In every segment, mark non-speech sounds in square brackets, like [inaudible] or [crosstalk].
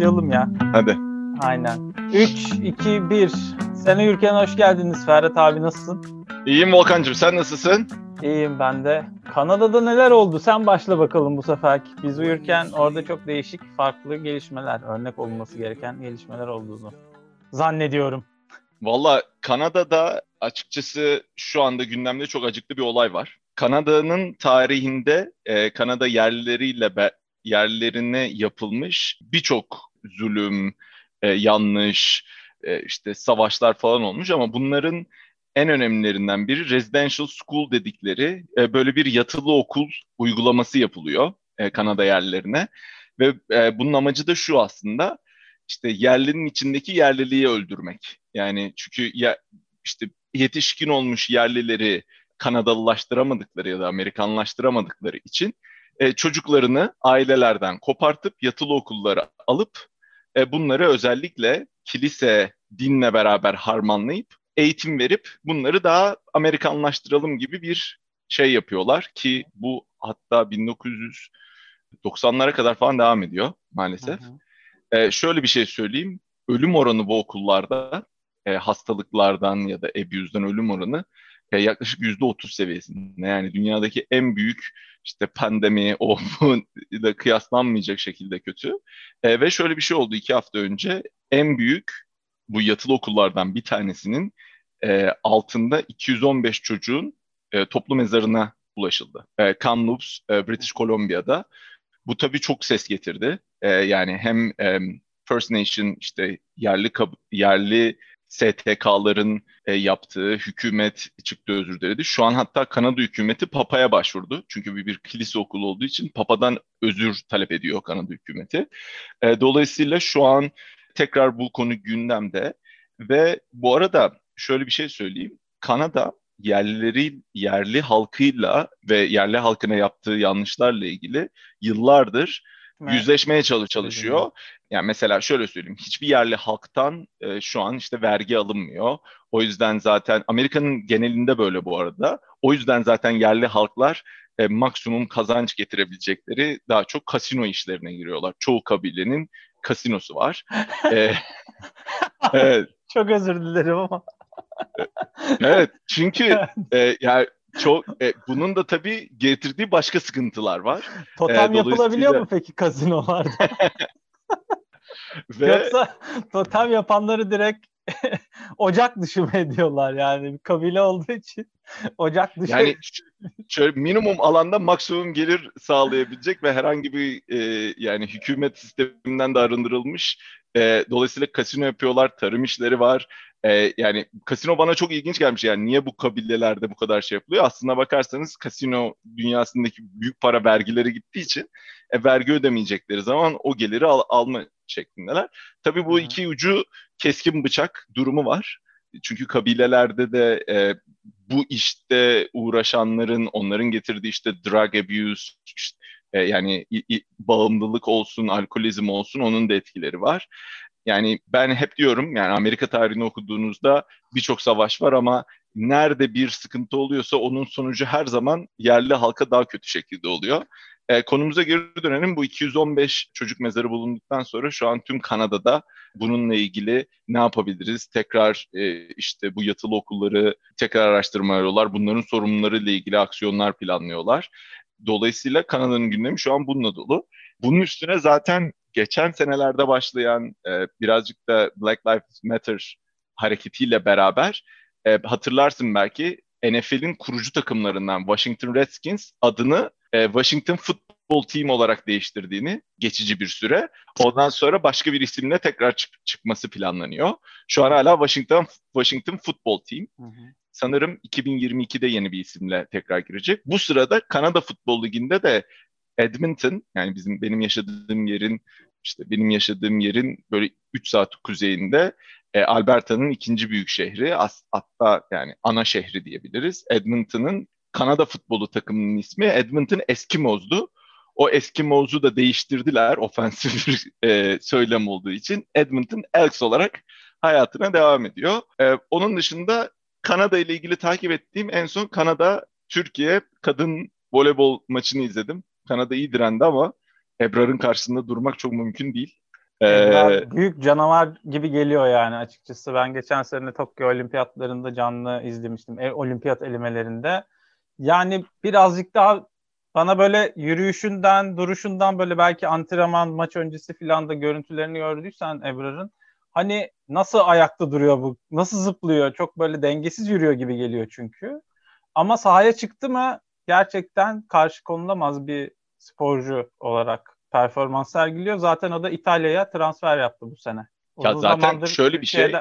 başlayalım ya. Hadi. Aynen. 3, 2, 1. Sene Ülken hoş geldiniz. Ferhat abi nasılsın? İyiyim Volkan'cığım sen nasılsın? İyiyim ben de. Kanada'da neler oldu? Sen başla bakalım bu sefer. Biz uyurken orada çok değişik, farklı gelişmeler, örnek olması gereken gelişmeler olduğunu zannediyorum. Valla Kanada'da açıkçası şu anda gündemde çok acıklı bir olay var. Kanada'nın tarihinde e, Kanada yerlileriyle be, yerlerine yapılmış birçok zulüm, e, yanlış, e, işte savaşlar falan olmuş ama bunların en önemlilerinden biri residential school dedikleri e, böyle bir yatılı okul uygulaması yapılıyor e, Kanada yerlerine ve e, bunun amacı da şu aslında işte yerlinin içindeki yerliliği öldürmek. Yani çünkü ya işte yetişkin olmuş yerlileri Kanadalılaştıramadıkları ya da Amerikanlaştıramadıkları için e, çocuklarını ailelerden kopartıp yatılı okullara alıp e, bunları özellikle kilise, dinle beraber harmanlayıp eğitim verip bunları daha Amerikanlaştıralım gibi bir şey yapıyorlar ki bu hatta 1990'lara kadar falan devam ediyor maalesef. Hı hı. Ee, şöyle bir şey söyleyeyim. Ölüm oranı bu okullarda e, hastalıklardan ya da abuse'dan ölüm oranı e, yaklaşık yüzde otuz seviyesinde. Yani dünyadaki en büyük işte pandemi o da kıyaslanmayacak şekilde kötü. E, ve şöyle bir şey oldu iki hafta önce en büyük bu yatılı okullardan bir tanesinin e, altında 215 çocuğun e, toplu mezarına ulaşıldı. E, Kamloops, e, British Columbia'da. Bu tabii çok ses getirdi. E, yani hem e, First Nation işte yerli yerli STK'ların e, yaptığı hükümet çıktı özür diledi. Şu an hatta Kanada hükümeti Papa'ya başvurdu. Çünkü bir, bir kilise okulu olduğu için Papa'dan özür talep ediyor Kanada hükümeti. E, dolayısıyla şu an tekrar bu konu gündemde ve bu arada şöyle bir şey söyleyeyim. Kanada yerlileri yerli halkıyla ve yerli halkına yaptığı yanlışlarla ilgili yıllardır evet. yüzleşmeye çalış çalışıyor. Yani mesela şöyle söyleyeyim, hiçbir yerli halktan e, şu an işte vergi alınmıyor. O yüzden zaten Amerika'nın genelinde böyle bu arada. O yüzden zaten yerli halklar e, maksimum kazanç getirebilecekleri daha çok kasino işlerine giriyorlar. Çoğu kabilenin kasinosu var. e, [laughs] evet. Çok özür dilerim ama. evet çünkü [laughs] e, yani çok e, bunun da tabii getirdiği başka sıkıntılar var. Totem e, yapılabiliyor mu peki kazinolarda? [laughs] Ve... Yoksa totem yapanları direkt [laughs] ocak dışı mı ediyorlar yani kabile olduğu için [laughs] ocak dışı. Yani şöyle minimum alanda maksimum gelir sağlayabilecek ve herhangi bir e, yani hükümet sisteminden de arındırılmış. E, dolayısıyla kasino yapıyorlar, tarım işleri var. E, yani kasino bana çok ilginç gelmiş yani niye bu kabilelerde bu kadar şey yapılıyor? Aslına bakarsanız kasino dünyasındaki büyük para vergileri gittiği için e, vergi ödemeyecekleri zaman o geliri al, alma şeklindeler. Tabii bu iki ucu keskin bıçak durumu var. Çünkü kabilelerde de e, bu işte uğraşanların, onların getirdiği işte drug abuse, işte, e, yani i, i, bağımlılık olsun, alkolizm olsun onun da etkileri var. Yani ben hep diyorum yani Amerika tarihini okuduğunuzda birçok savaş var ama nerede bir sıkıntı oluyorsa onun sonucu her zaman yerli halka daha kötü şekilde oluyor. E, konumuza geri dönelim. Bu 215 çocuk mezarı bulunduktan sonra şu an tüm Kanada'da bununla ilgili ne yapabiliriz? Tekrar e, işte bu yatılı okulları tekrar araştırma arıyorlar. Bunların sorumluları ilgili aksiyonlar planlıyorlar. Dolayısıyla Kanada'nın gündemi şu an bununla dolu. Bunun üstüne zaten geçen senelerde başlayan e, birazcık da Black Lives Matter hareketiyle beraber e, hatırlarsın belki NFL'in kurucu takımlarından Washington Redskins adını e, Washington Football Team olarak değiştirdiğini geçici bir süre. Ondan sonra başka bir isimle tekrar çık- çıkması planlanıyor. Şu an hala Washington Washington Football Team. Hı hı. Sanırım 2022'de yeni bir isimle tekrar girecek. Bu sırada Kanada Futbol Ligi'nde de Edmonton yani bizim benim yaşadığım yerin işte benim yaşadığım yerin böyle 3 saat kuzeyinde e, Alberta'nın ikinci büyük şehri hatta yani ana şehri diyebiliriz. Edmonton'ın Kanada futbolu takımının ismi Edmonton Eskimos'du. O Eskimos'u da değiştirdiler ofensif bir e, söylem olduğu için. Edmonton Elks olarak hayatına devam ediyor. E, onun dışında Kanada ile ilgili takip ettiğim en son Kanada Türkiye kadın voleybol maçını izledim. Kanada iyi direndi ama Ebrar'ın karşısında durmak çok mümkün değil. Ee, büyük canavar gibi geliyor yani açıkçası. Ben geçen sene Tokyo Olimpiyatlarında canlı izlemiştim. E, olimpiyat elemelerinde. Yani birazcık daha bana böyle yürüyüşünden, duruşundan böyle belki antrenman, maç öncesi filan da görüntülerini gördüysen Ebrar'ın hani nasıl ayakta duruyor bu? Nasıl zıplıyor? Çok böyle dengesiz yürüyor gibi geliyor çünkü. Ama sahaya çıktı mı gerçekten karşı konulamaz bir sporcu olarak performans sergiliyor. Zaten o da İtalya'ya transfer yaptı bu sene. Uzun ya zaten şöyle bir şey.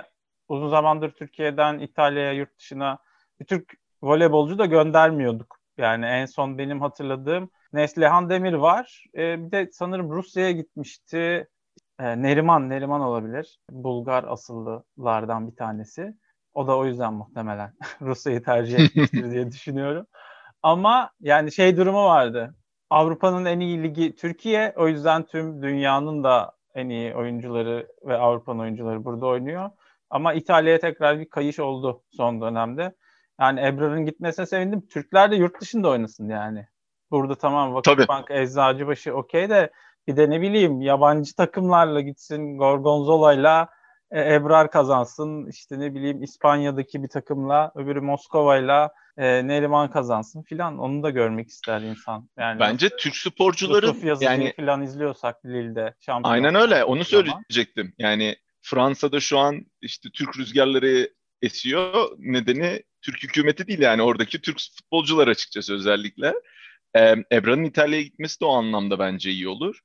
Uzun zamandır Türkiye'den İtalya'ya, yurt dışına bir Türk voleybolcu da göndermiyorduk. Yani en son benim hatırladığım Neslihan Demir var. Ee, bir de sanırım Rusya'ya gitmişti. Ee, Neriman, Neriman olabilir. Bulgar asıllılardan bir tanesi. O da o yüzden muhtemelen [laughs] Rusya'yı tercih etmiştir diye düşünüyorum. Ama yani şey durumu vardı. Avrupa'nın en iyi ligi Türkiye. O yüzden tüm dünyanın da en iyi oyuncuları ve Avrupa'nın oyuncuları burada oynuyor. Ama İtalya'ya tekrar bir kayış oldu son dönemde. Yani Ebrar'ın gitmesine sevindim. Türkler de yurt dışında oynasın yani. Burada tamam Vakıfbank, Eczacıbaşı okey de bir de ne bileyim yabancı takımlarla gitsin Gorgonzola'yla e, Ebrar kazansın. İşte ne bileyim İspanya'daki bir takımla öbürü Moskova'yla e, Neriman kazansın filan. Onu da görmek ister insan. Yani Bence Türk sporcuların yani filan izliyorsak Lille'de şampiyon. Aynen öyle. Onu söyleyecektim. Yani Fransa'da şu an işte Türk rüzgarları esiyor. Nedeni Türk hükümeti değil yani oradaki Türk futbolcular açıkçası özellikle. Ee, Ebrar'ın İtalya'ya gitmesi de o anlamda bence iyi olur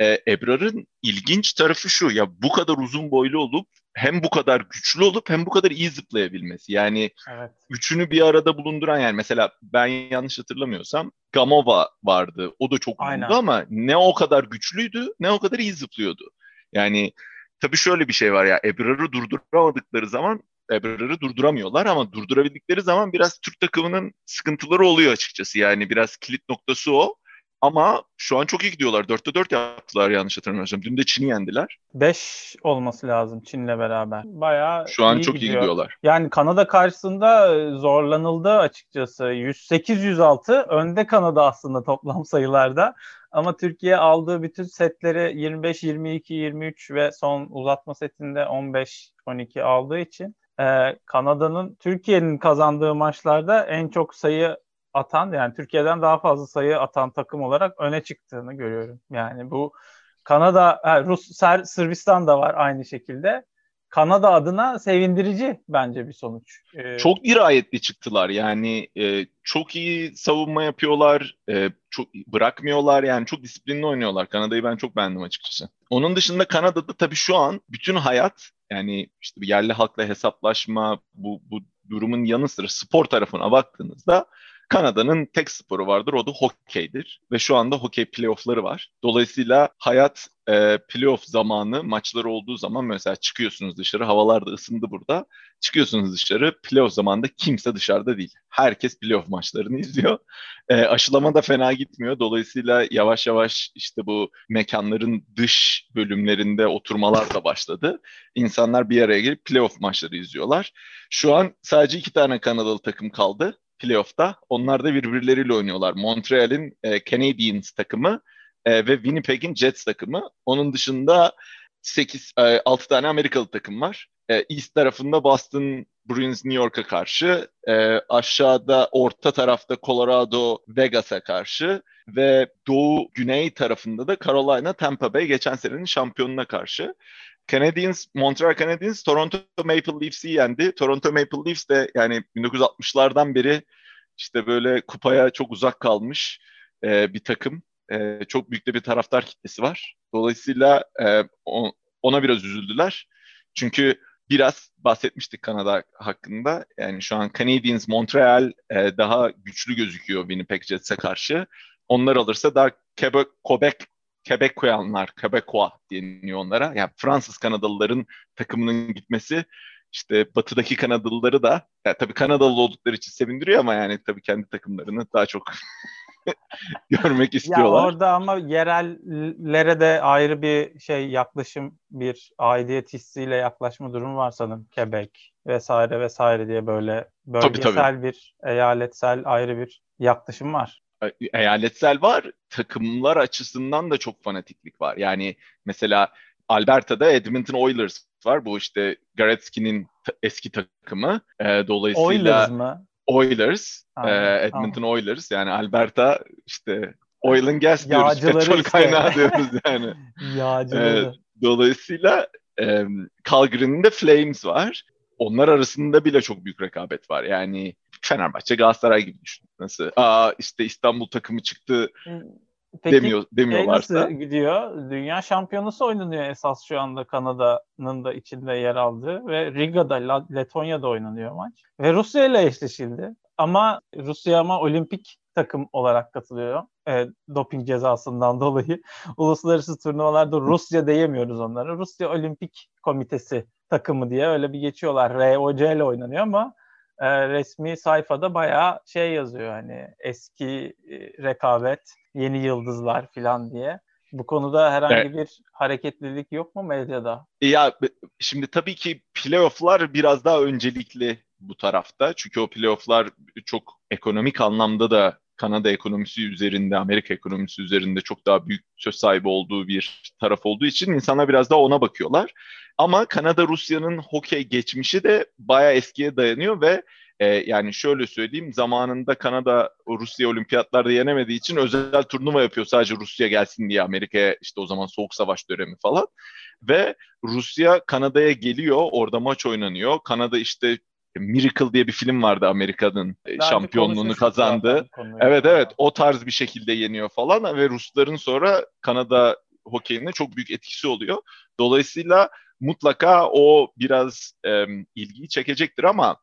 e, Ebrar'ın ilginç tarafı şu ya bu kadar uzun boylu olup hem bu kadar güçlü olup hem bu kadar iyi zıplayabilmesi. Yani evet. üçünü bir arada bulunduran yani mesela ben yanlış hatırlamıyorsam Gamova vardı. O da çok uzundu ama ne o kadar güçlüydü ne o kadar iyi zıplıyordu. Yani tabii şöyle bir şey var ya Ebrar'ı durduramadıkları zaman Ebrar'ı durduramıyorlar ama durdurabildikleri zaman biraz Türk takımının sıkıntıları oluyor açıkçası. Yani biraz kilit noktası o. Ama şu an çok iyi gidiyorlar. 4'te 4 yaptılar yanlış hatırlamıyorsam. Dün de Çin'i yendiler. 5 olması lazım Çin'le beraber. Bayağı Şu an iyi çok gidiyor. iyi gidiyorlar. Yani Kanada karşısında e, zorlanıldı açıkçası. 108-106 önde Kanada aslında toplam [laughs] sayılarda. Ama Türkiye aldığı bütün setleri 25, 22, 23 ve son uzatma setinde 15, 12 aldığı için e, Kanada'nın Türkiye'nin kazandığı maçlarda en çok sayı atan yani Türkiye'den daha fazla sayı atan takım olarak öne çıktığını görüyorum. Yani bu Kanada, Rus, Ser, Sırbistan da var aynı şekilde. Kanada adına sevindirici bence bir sonuç. Ee, çok dirayetli çıktılar yani e, çok iyi savunma yapıyorlar, e, çok bırakmıyorlar yani çok disiplinli oynuyorlar. Kanada'yı ben çok beğendim açıkçası. Onun dışında Kanada'da tabii şu an bütün hayat yani işte yerli halkla hesaplaşma bu, bu durumun yanı sıra spor tarafına baktığınızda Kanada'nın tek sporu vardır o da hokeydir ve şu anda hokey playoffları var. Dolayısıyla hayat e, playoff zamanı maçları olduğu zaman mesela çıkıyorsunuz dışarı havalar da ısındı burada. Çıkıyorsunuz dışarı playoff zamanında kimse dışarıda değil. Herkes playoff maçlarını izliyor. E, aşılama da fena gitmiyor. Dolayısıyla yavaş yavaş işte bu mekanların dış bölümlerinde oturmalar da başladı. İnsanlar bir araya gelip playoff maçları izliyorlar. Şu an sadece iki tane Kanadalı takım kaldı playoff'ta. Onlar da birbirleriyle oynuyorlar. Montreal'in e, Canadiens takımı e, ve Winnipeg'in Jets takımı. Onun dışında 8 e, 6 tane Amerikalı takım var. E, East tarafında Boston Bruins New York'a karşı, e, aşağıda orta tarafta Colorado Vegas'a karşı ve doğu güney tarafında da Carolina Tampa Bay geçen senenin şampiyonuna karşı. Canadiens, Montreal Canadiens Toronto Maple Leafs'i yendi. Toronto Maple Leafs de yani 1960'lardan beri işte böyle kupaya çok uzak kalmış e, bir takım. E, çok büyük de bir taraftar kitlesi var. Dolayısıyla e, ona biraz üzüldüler. Çünkü biraz bahsetmiştik Kanada hakkında. Yani şu an Canadiens, Montreal e, daha güçlü gözüküyor Winnipeg Jets'e karşı. Onlar alırsa daha Quebec, Quebec Quebecoianlar, Quebecois deniliyor onlara. Yani Fransız Kanadalıların takımının gitmesi işte batıdaki Kanadalıları da yani tabii Kanadalı oldukları için sevindiriyor ama yani tabii kendi takımlarını daha çok [laughs] görmek istiyorlar. Ya orada ama yerellere de ayrı bir şey yaklaşım, bir aidiyet hissiyle yaklaşma durumu var sanırım. Quebec vesaire vesaire diye böyle bölgesel tabii, tabii. bir eyaletsel ayrı bir yaklaşım var eyaletsel var. Takımlar açısından da çok fanatiklik var. Yani mesela Alberta'da Edmonton Oilers var. Bu işte Gretzky'nin eski takımı. E, dolayısıyla Oilers mı? Oilers, ha, e, Edmonton tamam. Oilers yani Alberta işte oil and gas diyoruz. Petrol işte. kaynağı diyoruz yani. [laughs] Yağcıları. E, dolayısıyla e, Calgary'nin de Flames var. Onlar arasında bile çok büyük rekabet var. Yani Fenerbahçe, Galatasaray gibi düşün. Nasıl? Aa işte İstanbul takımı çıktı Peki, demiyor, demiyorlarsa. nasıl gidiyor? Dünya şampiyonası oynanıyor esas şu anda Kanada'nın da içinde yer aldığı ve Riga'da, Letonya'da oynanıyor maç. Ve Rusya ile eşleşildi. Ama Rusya ama olimpik takım olarak katılıyor. E, doping cezasından [laughs] dolayı. Uluslararası turnuvalarda Rusya diyemiyoruz onlara. Rusya Olimpik Komitesi takımı diye öyle bir geçiyorlar. ROC ile oynanıyor ama e, resmi sayfada bayağı şey yazıyor hani eski e, rekabet, yeni yıldızlar falan diye. Bu konuda herhangi evet. bir hareketlilik yok mu medyada? Ya şimdi tabii ki playoff'lar biraz daha öncelikli bu tarafta. Çünkü o playoff'lar çok ekonomik anlamda da Kanada ekonomisi üzerinde, Amerika ekonomisi üzerinde çok daha büyük söz sahibi olduğu bir taraf olduğu için insanlar biraz daha ona bakıyorlar. Ama Kanada Rusya'nın hokey geçmişi de bayağı eskiye dayanıyor ve e, yani şöyle söyleyeyim zamanında Kanada Rusya olimpiyatlarda yenemediği için özel turnuva yapıyor sadece Rusya gelsin diye Amerika'ya işte o zaman soğuk savaş dönemi falan. Ve Rusya Kanada'ya geliyor orada maç oynanıyor. Kanada işte Miracle diye bir film vardı Amerika'nın e, Daha şampiyonluğunu kazandı. Evet evet o tarz bir şekilde yeniyor falan ve Rusların sonra Kanada hokeyine çok büyük etkisi oluyor. Dolayısıyla mutlaka o biraz e, ilgiyi çekecektir ama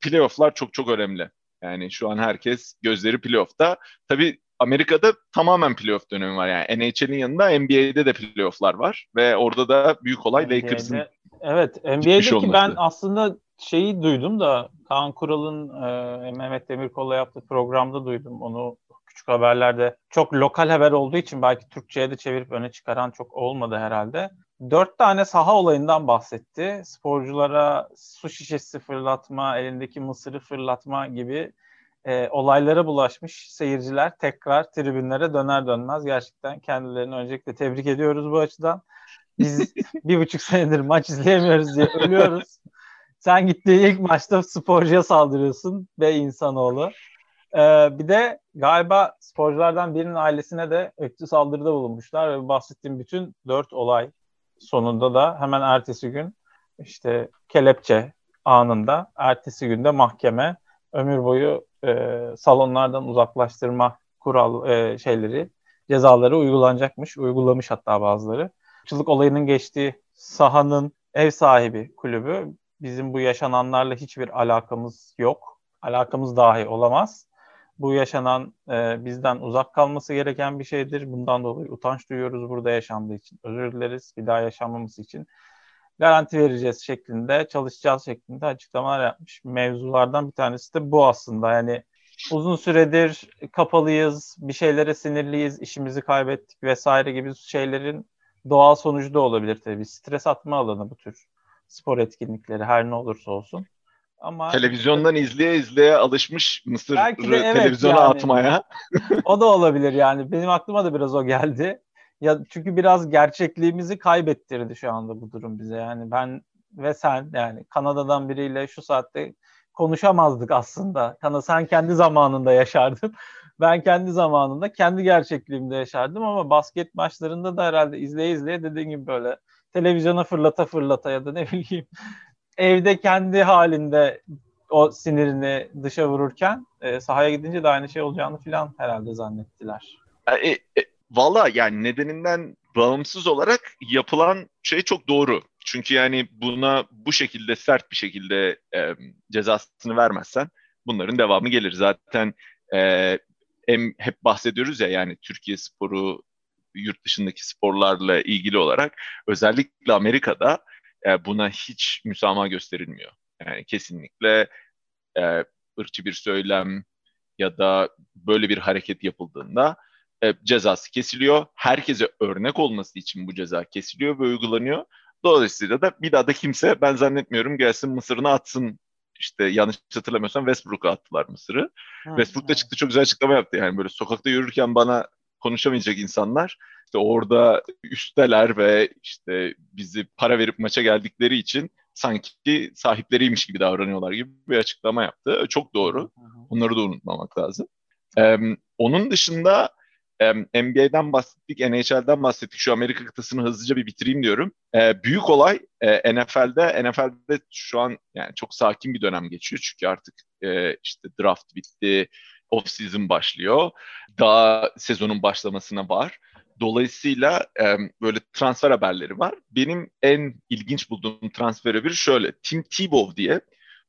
playofflar çok çok önemli. Yani şu an herkes gözleri playoff'ta. Tabii Amerika'da tamamen playoff dönemi var. Yani NHL'in yanında NBA'de de playoff'lar var ve orada da büyük olay Lakers'ın Evet, NBA'deki ben aslında şeyi duydum da Kaan Kural'ın e, Mehmet Demirkol'la yaptığı programda duydum. Onu küçük haberlerde çok lokal haber olduğu için belki Türkçe'ye de çevirip öne çıkaran çok olmadı herhalde. Dört tane saha olayından bahsetti. Sporculara su şişesi fırlatma, elindeki mısırı fırlatma gibi e, olaylara bulaşmış seyirciler tekrar tribünlere döner dönmez gerçekten kendilerini öncelikle tebrik ediyoruz bu açıdan. Biz [laughs] bir buçuk senedir maç izleyemiyoruz diye ölüyoruz. Sen gittiğin ilk maçta sporcuya saldırıyorsun be insanoğlu. Ee, bir de galiba sporculardan birinin ailesine de öktü saldırıda bulunmuşlar ve bahsettiğim bütün dört olay sonunda da hemen ertesi gün işte kelepçe anında ertesi günde mahkeme ömür boyu e, salonlardan uzaklaştırma kural e, şeyleri cezaları uygulanacakmış. Uygulamış hatta bazıları. Çılık olayının geçtiği sahanın ev sahibi kulübü bizim bu yaşananlarla hiçbir alakamız yok. Alakamız dahi olamaz. Bu yaşanan e, bizden uzak kalması gereken bir şeydir. Bundan dolayı utanç duyuyoruz burada yaşandığı için. Özür dileriz bir daha yaşanmaması için. Garanti vereceğiz şeklinde, çalışacağız şeklinde açıklamalar yapmış. Mevzulardan bir tanesi de bu aslında. Yani uzun süredir kapalıyız, bir şeylere sinirliyiz, işimizi kaybettik vesaire gibi şeylerin doğal sonucu da olabilir tabii. Stres atma alanı bu tür spor etkinlikleri her ne olursa olsun. Ama televizyondan izleye izleye alışmış Mısır evet televizyona yani. atmaya. [laughs] o da olabilir yani. Benim aklıma da biraz o geldi. Ya çünkü biraz gerçekliğimizi kaybettirdi şu anda bu durum bize. Yani ben ve sen yani Kanada'dan biriyle şu saatte konuşamazdık aslında. Kana sen kendi zamanında yaşardın. [laughs] Ben kendi zamanında kendi gerçekliğimde yaşardım ama basket maçlarında da herhalde izleye izleye dediğin gibi böyle televizyona fırlata fırlata ya da ne [laughs] bileyim evde kendi halinde o sinirini dışa vururken e, sahaya gidince de aynı şey olacağını falan herhalde zannettiler. E, e, Valla yani nedeninden bağımsız olarak yapılan şey çok doğru. Çünkü yani buna bu şekilde sert bir şekilde e, cezasını vermezsen bunların devamı gelir. Zaten e, em, hep bahsediyoruz ya yani Türkiye sporu yurt dışındaki sporlarla ilgili olarak özellikle Amerika'da e, buna hiç müsamaha gösterilmiyor. Yani kesinlikle e, ırkçı bir söylem ya da böyle bir hareket yapıldığında e, cezası kesiliyor. Herkese örnek olması için bu ceza kesiliyor ve uygulanıyor. Dolayısıyla da bir daha da kimse ben zannetmiyorum gelsin Mısır'ını atsın işte yanlış hatırlamıyorsam Westbrook'a attılar Mısır'ı. Westbrook da çıktı çok güzel açıklama yaptı. Yani böyle sokakta yürürken bana konuşamayacak insanlar işte orada üsteler ve işte bizi para verip maça geldikleri için sanki sahipleriymiş gibi davranıyorlar gibi bir açıklama yaptı. Çok doğru. Onları da unutmamak lazım. Ee, onun dışında NBA'den bahsettik, NHL'den bahsettik. Şu Amerika kıtasını hızlıca bir bitireyim diyorum. Ee, büyük olay e, NFL'de. NFL'de şu an yani çok sakin bir dönem geçiyor. Çünkü artık e, işte draft bitti, off season başlıyor. Daha sezonun başlamasına var. Dolayısıyla e, böyle transfer haberleri var. Benim en ilginç bulduğum transfer haberi şöyle. Tim Tebow diye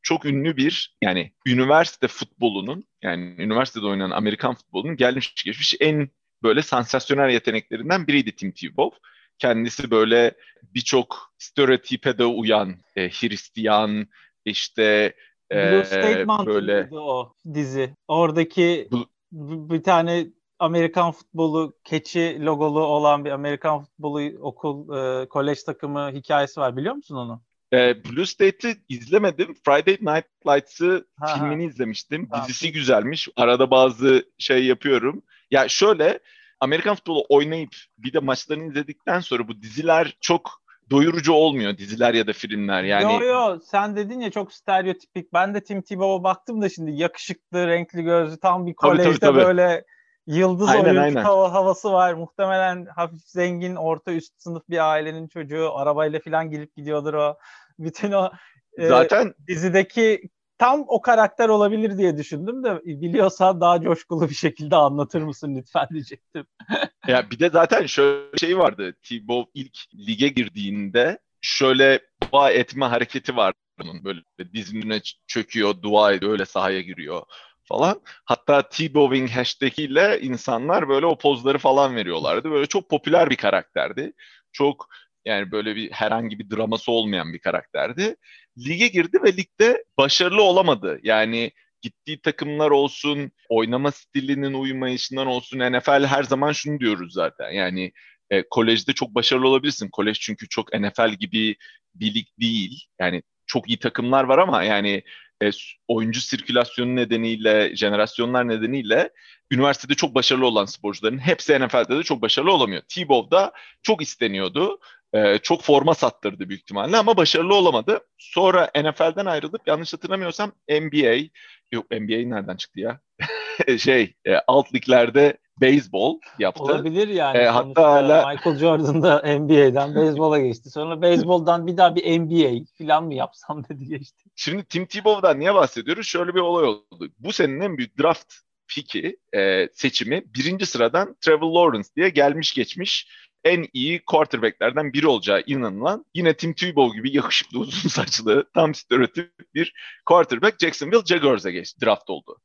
çok ünlü bir yani üniversite futbolunun yani üniversitede oynanan Amerikan futbolunun gelmiş geçmiş en böyle sansasyonel yeteneklerinden biriydi Tim Tebow. Kendisi böyle birçok stereotipe de uyan e, Hristiyan işte Blue State böyle o dizi. Oradaki bu, bir tane Amerikan futbolu keçi logolu olan bir Amerikan futbolu okul e, kolej takımı hikayesi var biliyor musun onu? E, Blue State'i izlemedim. Friday Night Lights'ı filmini izlemiştim. Ha. Dizisi güzelmiş. Arada bazı şey yapıyorum. Ya şöyle Amerikan futbolu oynayıp bir de maçlarını izledikten sonra bu diziler çok doyurucu olmuyor diziler ya da filmler yani. Yo yo sen dedin ya çok stereotipik. Ben de Tim Tebow'a baktım da şimdi yakışıklı, renkli gözlü tam bir kolejde tabii, tabii, tabii. böyle yıldız aynen, oyuncu aynen. Hava, havası var. Muhtemelen hafif zengin, orta üst sınıf bir ailenin çocuğu. Arabayla falan gelip gidiyordur o. Bütün o e, Zaten dizideki tam o karakter olabilir diye düşündüm de biliyorsan daha coşkulu bir şekilde anlatır mısın lütfen diyecektim. [laughs] ya bir de zaten şöyle şey vardı. Tibo ilk lige girdiğinde şöyle dua etme hareketi var bunun böyle dizinin çöküyor, dua ediyor, öyle sahaya giriyor falan. Hatta T-Bowing hashtag ile insanlar böyle o pozları falan veriyorlardı. Böyle çok popüler bir karakterdi. Çok yani böyle bir herhangi bir draması olmayan bir karakterdi. Lige girdi ve ligde başarılı olamadı. Yani gittiği takımlar olsun, oynama stilinin uymayışından olsun NFL her zaman şunu diyoruz zaten. Yani e, kolejde çok başarılı olabilirsin. Kolej çünkü çok NFL gibi bir lig değil. Yani çok iyi takımlar var ama yani e, oyuncu sirkülasyonu nedeniyle, jenerasyonlar nedeniyle üniversitede çok başarılı olan sporcuların hepsi NFL'de de çok başarılı olamıyor. T-Bow'da çok isteniyordu. E, çok forma sattırdı büyük ihtimalle ama başarılı olamadı. Sonra NFL'den ayrılıp yanlış hatırlamıyorsam NBA, yok NBA nereden çıktı ya? [laughs] şey, e, alt liglerde beyzbol yaptı. Olabilir yani. E, hatta hala Michael Jordan da NBA'den beyzbola geçti. Sonra beyzboldan bir daha bir NBA falan mı yapsam dedi geçti. Şimdi Tim Tebow'dan niye bahsediyoruz? Şöyle bir olay oldu. Bu senenin en büyük draft piki e, seçimi birinci sıradan Trevor Lawrence diye gelmiş geçmiş en iyi quarterbacklerden biri olacağı inanılan yine Tim Tebow gibi yakışıklı uzun saçlı tam stereotip bir quarterback Jacksonville Jaguars'a geçti draft oldu.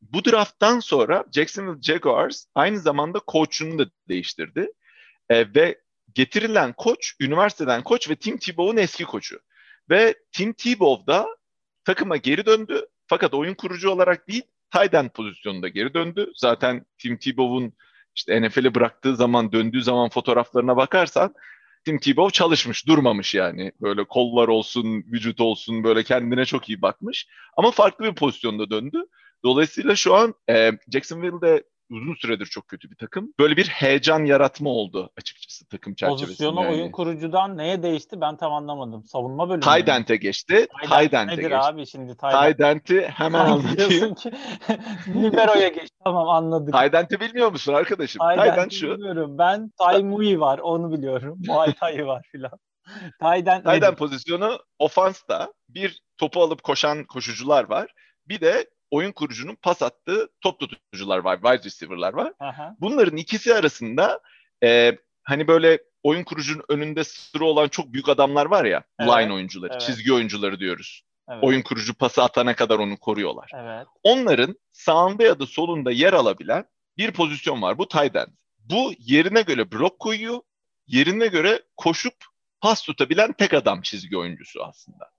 Bu drafttan sonra Jacksonville Jaguars aynı zamanda koçunu da değiştirdi. E, ve getirilen koç, üniversiteden koç ve Tim Tebow'un eski koçu. Ve Tim Tebow da takıma geri döndü. Fakat oyun kurucu olarak değil, tight end pozisyonunda geri döndü. Zaten Tim Tebow'un işte NFL'i bıraktığı zaman, döndüğü zaman fotoğraflarına bakarsan Tim Tebow çalışmış, durmamış yani. Böyle kollar olsun, vücut olsun böyle kendine çok iyi bakmış. Ama farklı bir pozisyonda döndü. Dolayısıyla şu an e, Jacksonville'de uzun süredir çok kötü bir takım. Böyle bir heyecan yaratma oldu açıkçası takım çerçevesinde. Pozisyonu yani. oyun kurucudan neye değişti ben tam anlamadım. Savunma bölümü. Taydent'e geçti. Taydent'e nedir geçti. abi şimdi Taydent'i hemen anlatayım. ki [laughs] Libero'ya geçti. Tamam anladık. Taydent'i bilmiyor musun arkadaşım? Taydent şu. Bilmiyorum. Ben Tai var onu biliyorum. Muay Thai var filan. Taydent Taydent pozisyonu ofansta bir topu alıp koşan koşucular var. Bir de oyun kurucunun pas attığı top tutucular var, wide receiver'lar var. Aha. Bunların ikisi arasında e, hani böyle oyun kurucunun önünde sıra olan çok büyük adamlar var ya, evet. line oyuncuları, evet. çizgi oyuncuları diyoruz. Evet. Oyun kurucu pası atana kadar onu koruyorlar. Evet. Onların sağında ya da solunda yer alabilen bir pozisyon var. Bu tight end. Bu yerine göre blok koyuyor. Yerine göre koşup pas tutabilen tek adam çizgi oyuncusu aslında.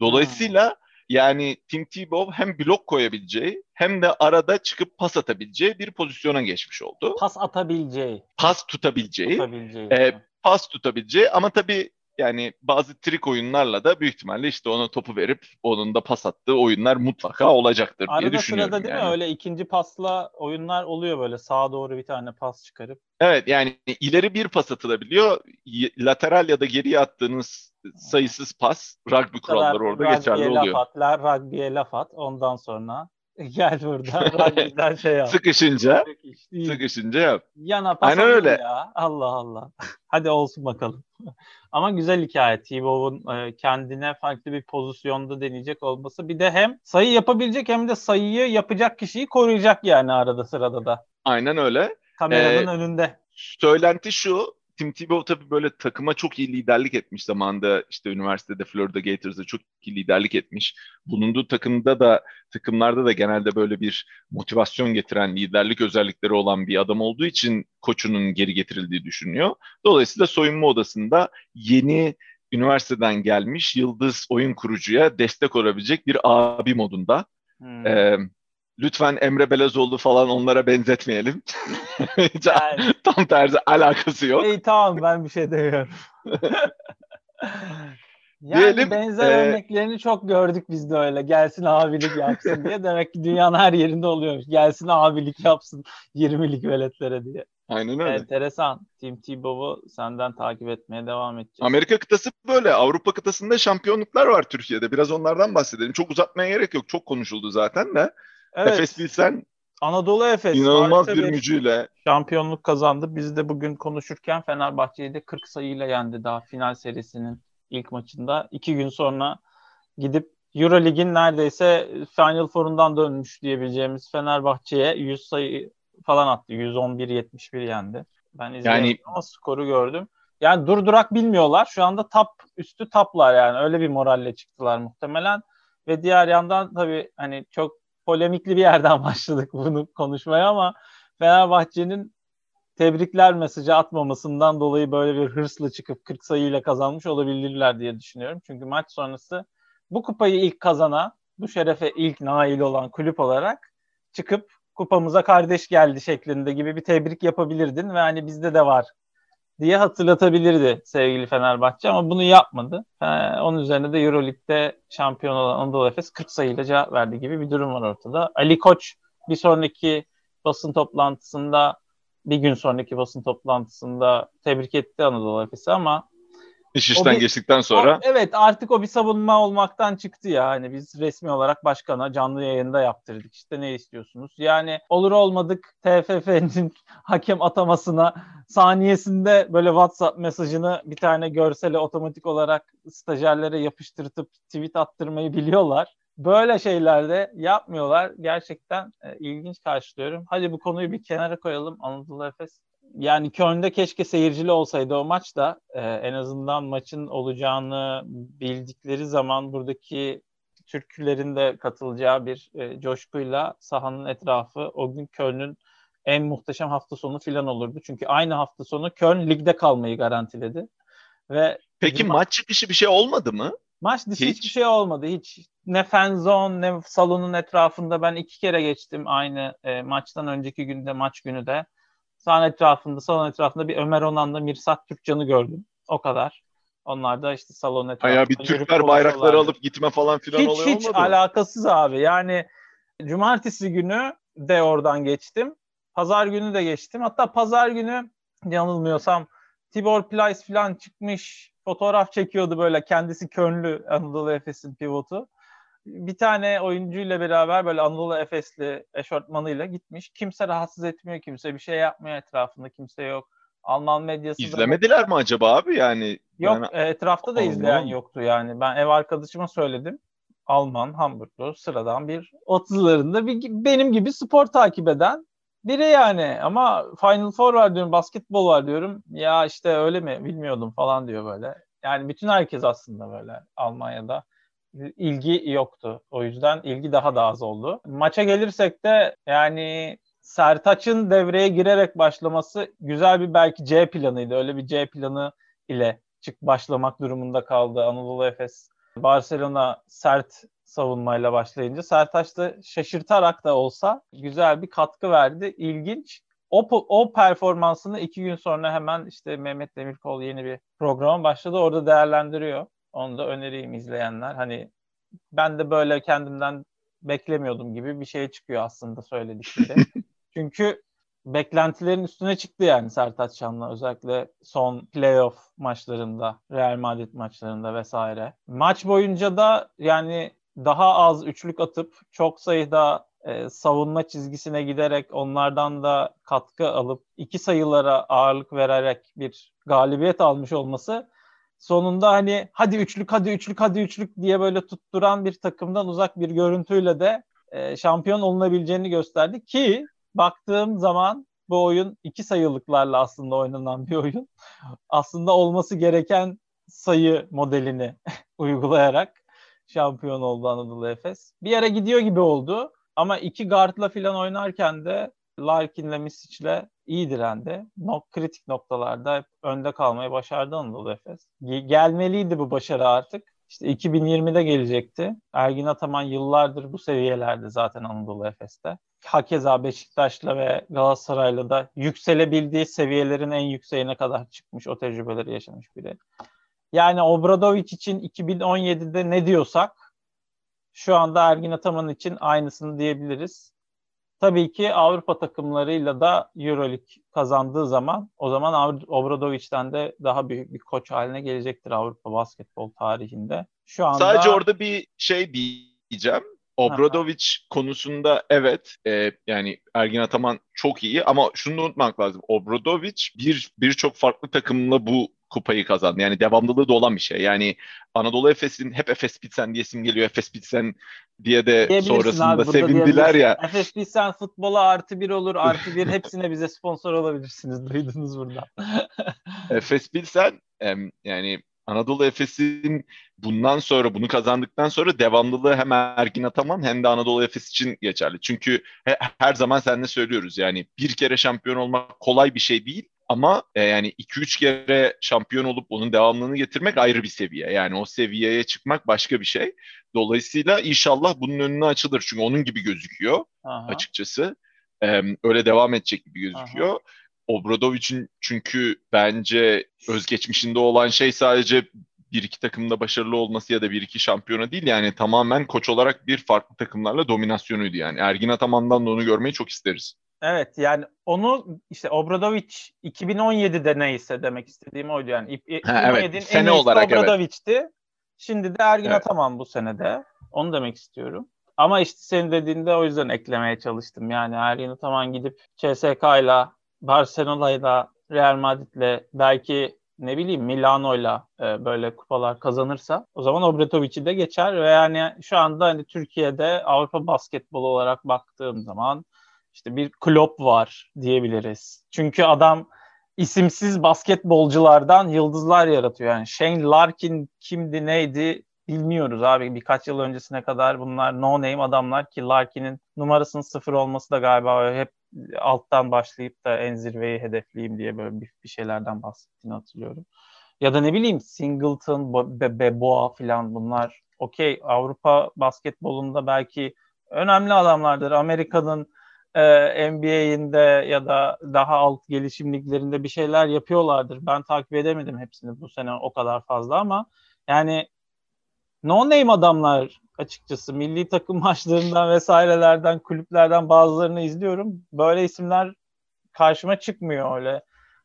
Dolayısıyla hmm. Yani Tim Tebow hem blok koyabileceği hem de arada çıkıp pas atabileceği bir pozisyona geçmiş oldu. Pas atabileceği. Pas tutabileceği. tutabileceği. E, pas tutabileceği ama tabii yani bazı trik oyunlarla da büyük ihtimalle işte ona topu verip onun da pas attığı oyunlar mutlaka olacaktır Arada diye düşünüyorum. sırada değil yani. mi öyle ikinci pasla oyunlar oluyor böyle sağa doğru bir tane pas çıkarıp. Evet yani ileri bir pas atılabiliyor. Lateral ya da geriye attığınız sayısız pas rugby kuralları orada geçerli oluyor. Laf at, rugby'ye laf at ondan sonra gel burada [laughs] rugby'den şey yap. Sıkışınca sıkışınca yap. Yana pas Aynen öyle. ya. Allah Allah. [laughs] Hadi olsun bakalım. [laughs] Ama güzel hikaye. T-Bow'un e, kendine farklı bir pozisyonda deneyecek olması. Bir de hem sayı yapabilecek hem de sayıyı yapacak kişiyi koruyacak yani arada sırada da. Aynen öyle. Kameranın ee, önünde. Söylenti şu. Tim Tebow tabii böyle takıma çok iyi liderlik etmiş zamanında işte üniversitede Florida Gators'da çok iyi liderlik etmiş. Bulunduğu takımda da takımlarda da genelde böyle bir motivasyon getiren liderlik özellikleri olan bir adam olduğu için koçunun geri getirildiği düşünüyor. Dolayısıyla soyunma odasında yeni üniversiteden gelmiş yıldız oyun kurucuya destek olabilecek bir abi modunda. Hmm. Ee, lütfen Emre Belezoğlu falan onlara benzetmeyelim. [laughs] yani, Tam tersi alakası yok. İyi tamam ben bir şey demiyorum. [laughs] yani Diyelim, benzer e... örneklerini çok gördük biz de öyle. Gelsin abilik yapsın diye. Demek ki dünyanın her yerinde oluyormuş. Gelsin abilik yapsın 20'lik veletlere diye. Aynen öyle. Enteresan. Tim Tebow'u senden takip etmeye devam edeceğiz. Amerika kıtası böyle. Avrupa kıtasında şampiyonluklar var Türkiye'de. Biraz onlardan bahsedelim. Çok uzatmaya gerek yok. Çok konuşuldu zaten de. Evet. Efes Bilsen Anadolu Efes inanılmaz bir mücüyle şampiyonluk kazandı. Biz de bugün konuşurken Fenerbahçe'yi de 40 sayıyla yendi daha final serisinin ilk maçında. İki gün sonra gidip Eurolig'in neredeyse Final Four'undan dönmüş diyebileceğimiz Fenerbahçe'ye 100 sayı falan attı. 111-71 yendi. Ben izledim yani... ama skoru gördüm. Yani durdurak bilmiyorlar. Şu anda top üstü taplar yani. Öyle bir moralle çıktılar muhtemelen. Ve diğer yandan tabii hani çok polemikli bir yerden [laughs] başladık bunu konuşmaya ama Fenerbahçe'nin tebrikler mesajı atmamasından dolayı böyle bir hırsla çıkıp 40 sayıyla kazanmış olabilirler diye düşünüyorum. Çünkü maç sonrası bu kupayı ilk kazana, bu şerefe ilk nail olan kulüp olarak çıkıp kupamıza kardeş geldi şeklinde gibi bir tebrik yapabilirdin ve hani bizde de var diye hatırlatabilirdi sevgili Fenerbahçe ama bunu yapmadı. Ee, onun üzerine de Euroleague'de şampiyon olan Anadolu Efes 40 sayıyla cevap verdi gibi bir durum var ortada. Ali Koç bir sonraki basın toplantısında bir gün sonraki basın toplantısında tebrik etti Anadolu Efes'i ama İş işten bir, geçtikten sonra. O, evet artık o bir savunma olmaktan çıktı ya. Hani biz resmi olarak başkana canlı yayında yaptırdık. İşte ne istiyorsunuz? Yani olur olmadık TFF'nin [laughs] hakem atamasına saniyesinde böyle WhatsApp mesajını bir tane görsele otomatik olarak stajyerlere yapıştırtıp tweet attırmayı biliyorlar. Böyle şeylerde yapmıyorlar. Gerçekten e, ilginç karşılıyorum. Hadi bu konuyu bir kenara koyalım. Anadolu Efes yani Köln'de keşke seyircili olsaydı o maç da e, en azından maçın olacağını bildikleri zaman buradaki Türklerin de katılacağı bir e, coşkuyla sahanın etrafı o gün Köln'ün en muhteşem hafta sonu filan olurdu. Çünkü aynı hafta sonu Köln ligde kalmayı garantiledi. Ve Peki maç çıkışı bir şey olmadı mı? Maç dışı hiç. hiçbir şey olmadı. Hiç ne fan zone ne salonun etrafında ben iki kere geçtim aynı e, maçtan önceki günde maç günü de. Sahne etrafında, salon etrafında bir Ömer Onan'la Mirsat Türkcan'ı gördüm. O kadar. Onlar da işte salon etrafında. Ya bir Türkler bayrakları alıp gitme falan filan hiç, oluyor hiç Hiç alakasız abi. Yani cumartesi günü de oradan geçtim. Pazar günü de geçtim. Hatta pazar günü yanılmıyorsam Tibor Plyce falan çıkmış fotoğraf çekiyordu böyle kendisi Könlü Anadolu Efes'in pivotu bir tane oyuncuyla beraber böyle Anadolu Efesli eşortmanıyla gitmiş. Kimse rahatsız etmiyor, kimse bir şey yapmıyor etrafında, kimse yok. Alman medyası İzlemediler da... mi acaba abi yani? Yok yani... E, etrafta da Alman. izleyen yoktu yani. Ben ev arkadaşıma söyledim. Alman, Hamburglu, sıradan bir 30'larında bir, benim gibi spor takip eden biri yani. Ama Final Four var diyorum, basketbol var diyorum. Ya işte öyle mi bilmiyordum falan diyor böyle. Yani bütün herkes aslında böyle Almanya'da ilgi yoktu. O yüzden ilgi daha da az oldu. Maça gelirsek de yani Sertaç'ın devreye girerek başlaması güzel bir belki C planıydı. Öyle bir C planı ile çık başlamak durumunda kaldı Anadolu Efes. Barcelona sert savunmayla başlayınca Sertaç da şaşırtarak da olsa güzel bir katkı verdi. İlginç. o, o performansını iki gün sonra hemen işte Mehmet Demirkol yeni bir programa başladı. Orada değerlendiriyor. Onu da önereyim izleyenler. Hani ben de böyle kendimden beklemiyordum gibi bir şey çıkıyor aslında söyledikleri. [laughs] Çünkü beklentilerin üstüne çıktı yani Sertaç Şan'la özellikle son playoff maçlarında, Real Madrid maçlarında vesaire. Maç boyunca da yani daha az üçlük atıp çok sayıda e, savunma çizgisine giderek onlardan da katkı alıp iki sayılara ağırlık vererek bir galibiyet almış olması sonunda hani hadi üçlük hadi üçlük hadi üçlük diye böyle tutturan bir takımdan uzak bir görüntüyle de e, şampiyon olunabileceğini gösterdi ki baktığım zaman bu oyun iki sayılıklarla aslında oynanan bir oyun. [laughs] Aslında olması gereken sayı modelini [laughs] uygulayarak şampiyon oldu Anadolu Efes. Bir yere gidiyor gibi oldu ama iki guardla falan oynarken de Larkin'le Misic'le iyi direndi. Nok kritik noktalarda önde kalmayı başardı Anadolu Efes. Gelmeliydi bu başarı artık. İşte 2020'de gelecekti. Ergin Ataman yıllardır bu seviyelerde zaten Anadolu Efes'te. Hakeza Beşiktaş'la ve Galatasaray'la da yükselebildiği seviyelerin en yükseğine kadar çıkmış, o tecrübeleri yaşamış biri. Yani Obradovic için 2017'de ne diyorsak şu anda Ergin Ataman için aynısını diyebiliriz. Tabii ki Avrupa takımlarıyla da EuroLeague kazandığı zaman o zaman Obradovic'den de daha büyük bir koç haline gelecektir Avrupa basketbol tarihinde. Şu anda Sadece orada bir şey diyeceğim. Obradovic konusunda evet e, yani Ergin Ataman çok iyi ama şunu da unutmak lazım. Obradovic bir birçok farklı takımla bu kupayı kazandı. Yani devamlılığı da olan bir şey. Yani Anadolu Efes'in hep Efes Bitsen diye isim geliyor. Efes Bitsen diye de sonrasında abi, sevindiler ya. Efes Bitsen futbola artı bir olur. Artı bir hepsine bize sponsor olabilirsiniz. [laughs] Duydunuz burada. [laughs] Efes Bitsen yani Anadolu Efes'in bundan sonra bunu kazandıktan sonra devamlılığı hem Ergin Ataman hem de Anadolu Efes için geçerli. Çünkü her zaman seninle söylüyoruz yani bir kere şampiyon olmak kolay bir şey değil ama e, yani 2-3 kere şampiyon olup onun devamlılığını getirmek ayrı bir seviye. Yani o seviyeye çıkmak başka bir şey. Dolayısıyla inşallah bunun önüne açılır. Çünkü onun gibi gözüküyor Aha. açıkçası. E, öyle devam edecek gibi gözüküyor. Aha. Obradovic'in çünkü bence özgeçmişinde olan şey sadece bir iki takımda başarılı olması ya da bir iki şampiyona değil yani tamamen koç olarak bir farklı takımlarla dominasyonuydu yani. Ergin Ataman'dan da onu görmeyi çok isteriz. Evet yani onu işte Obradovic 2017'de neyse demek istediğim oydu yani. 2017'in evet, sene en olarak Obradovic'ti. Evet. Şimdi de Ergin evet. Ataman bu senede. Onu demek istiyorum. Ama işte senin dediğinde o yüzden eklemeye çalıştım. Yani Ergin Ataman gidip CSK'yla, Barcelona'yla, Real Madrid'le belki ne bileyim Milano'yla e, böyle kupalar kazanırsa o zaman Obradovic'i de geçer ve yani şu anda hani Türkiye'de Avrupa basketbolu olarak baktığım zaman işte bir Klopp var diyebiliriz. Çünkü adam isimsiz basketbolculardan yıldızlar yaratıyor. Yani Shane Larkin kimdi neydi bilmiyoruz abi. Birkaç yıl öncesine kadar bunlar no name adamlar ki Larkin'in numarasının sıfır olması da galiba hep alttan başlayıp da en zirveyi hedefleyeyim diye böyle bir, bir şeylerden bahsettiğini hatırlıyorum. Ya da ne bileyim Singleton, Be Beboa falan bunlar okey Avrupa basketbolunda belki önemli adamlardır. Amerika'nın e, NBA'inde ya da daha alt gelişim liglerinde bir şeyler yapıyorlardır. Ben takip edemedim hepsini bu sene o kadar fazla ama yani no name adamlar açıkçası milli takım [laughs] maçlarından vesairelerden kulüplerden bazılarını izliyorum. Böyle isimler karşıma çıkmıyor öyle.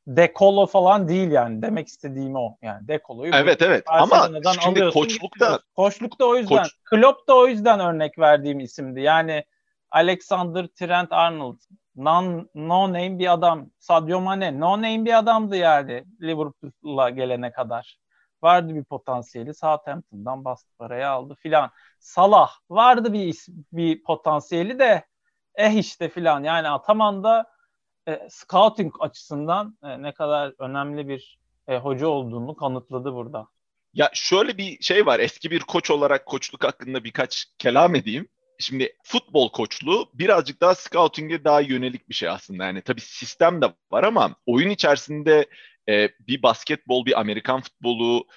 Dekolo falan değil yani demek istediğim o yani Dekolo'yu Evet evet ama şimdi koçlukta koçlukta o yüzden koç... Klopp da o yüzden örnek verdiğim isimdi. Yani Alexander Trent Arnold. Non, no name bir adam. Sadio Mane no name bir adamdı yani Liverpool'a gelene kadar. Vardı bir potansiyeli. Southampton'dan bastı parayı aldı filan. Salah vardı bir bir potansiyeli de eh işte filan. Yani Ataman'da e, scouting açısından e, ne kadar önemli bir e, hoca olduğunu kanıtladı burada. Ya şöyle bir şey var. Eski bir koç olarak koçluk hakkında birkaç kelam edeyim. Şimdi futbol koçluğu birazcık daha scouting'e daha yönelik bir şey aslında. Yani tabii sistem de var ama oyun içerisinde e, bir basketbol, bir Amerikan futbolu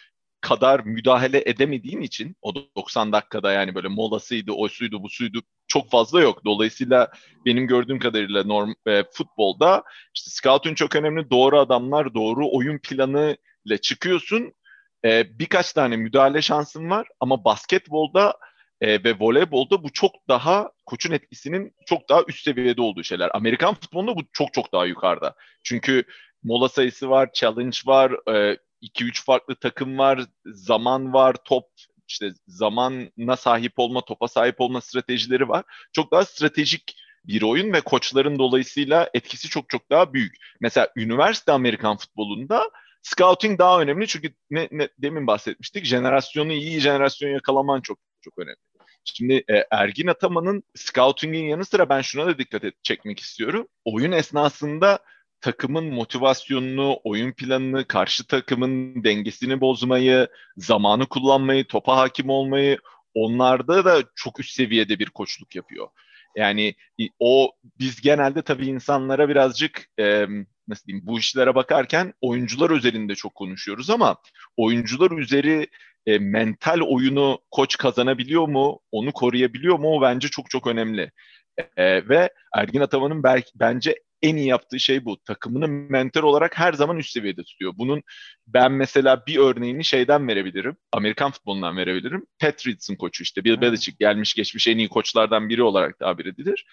kadar müdahale edemediğin için o 90 dakikada yani böyle molasıydı, oysuydu, busuydu çok fazla yok. Dolayısıyla benim gördüğüm kadarıyla norm e, futbolda işte scouting çok önemli. Doğru adamlar, doğru oyun planı ile çıkıyorsun. E, birkaç tane müdahale şansın var ama basketbolda e, ve voleybolda bu çok daha koçun etkisinin çok daha üst seviyede olduğu şeyler. Amerikan futbolunda bu çok çok daha yukarıda. Çünkü mola sayısı var, challenge var, 2-3 e, farklı takım var, zaman var, top işte zamana sahip olma, topa sahip olma stratejileri var. Çok daha stratejik bir oyun ve koçların dolayısıyla etkisi çok çok daha büyük. Mesela üniversite Amerikan futbolunda scouting daha önemli çünkü ne, ne demin bahsetmiştik. Jenerasyonu iyi jenerasyon yakalaman çok çok önemli. Şimdi e, Ergin Ataman'ın scouting'in yanı sıra ben şuna da dikkat et, çekmek istiyorum. Oyun esnasında takımın motivasyonunu, oyun planını, karşı takımın dengesini bozmayı, zamanı kullanmayı, topa hakim olmayı onlarda da çok üst seviyede bir koçluk yapıyor. Yani o biz genelde tabii insanlara birazcık e, nasıl diyeyim bu işlere bakarken oyuncular üzerinde çok konuşuyoruz ama oyuncular üzeri e, mental oyunu koç kazanabiliyor mu? Onu koruyabiliyor mu? O bence çok çok önemli. E, ve Ergin Ataman'ın belki bence en iyi yaptığı şey bu. Takımını mentor olarak her zaman üst seviyede tutuyor. Bunun ben mesela bir örneğini şeyden verebilirim. Amerikan futbolundan verebilirim. Patriots'ın koçu işte Bill Belichick gelmiş geçmiş en iyi koçlardan biri olarak tabir edilir.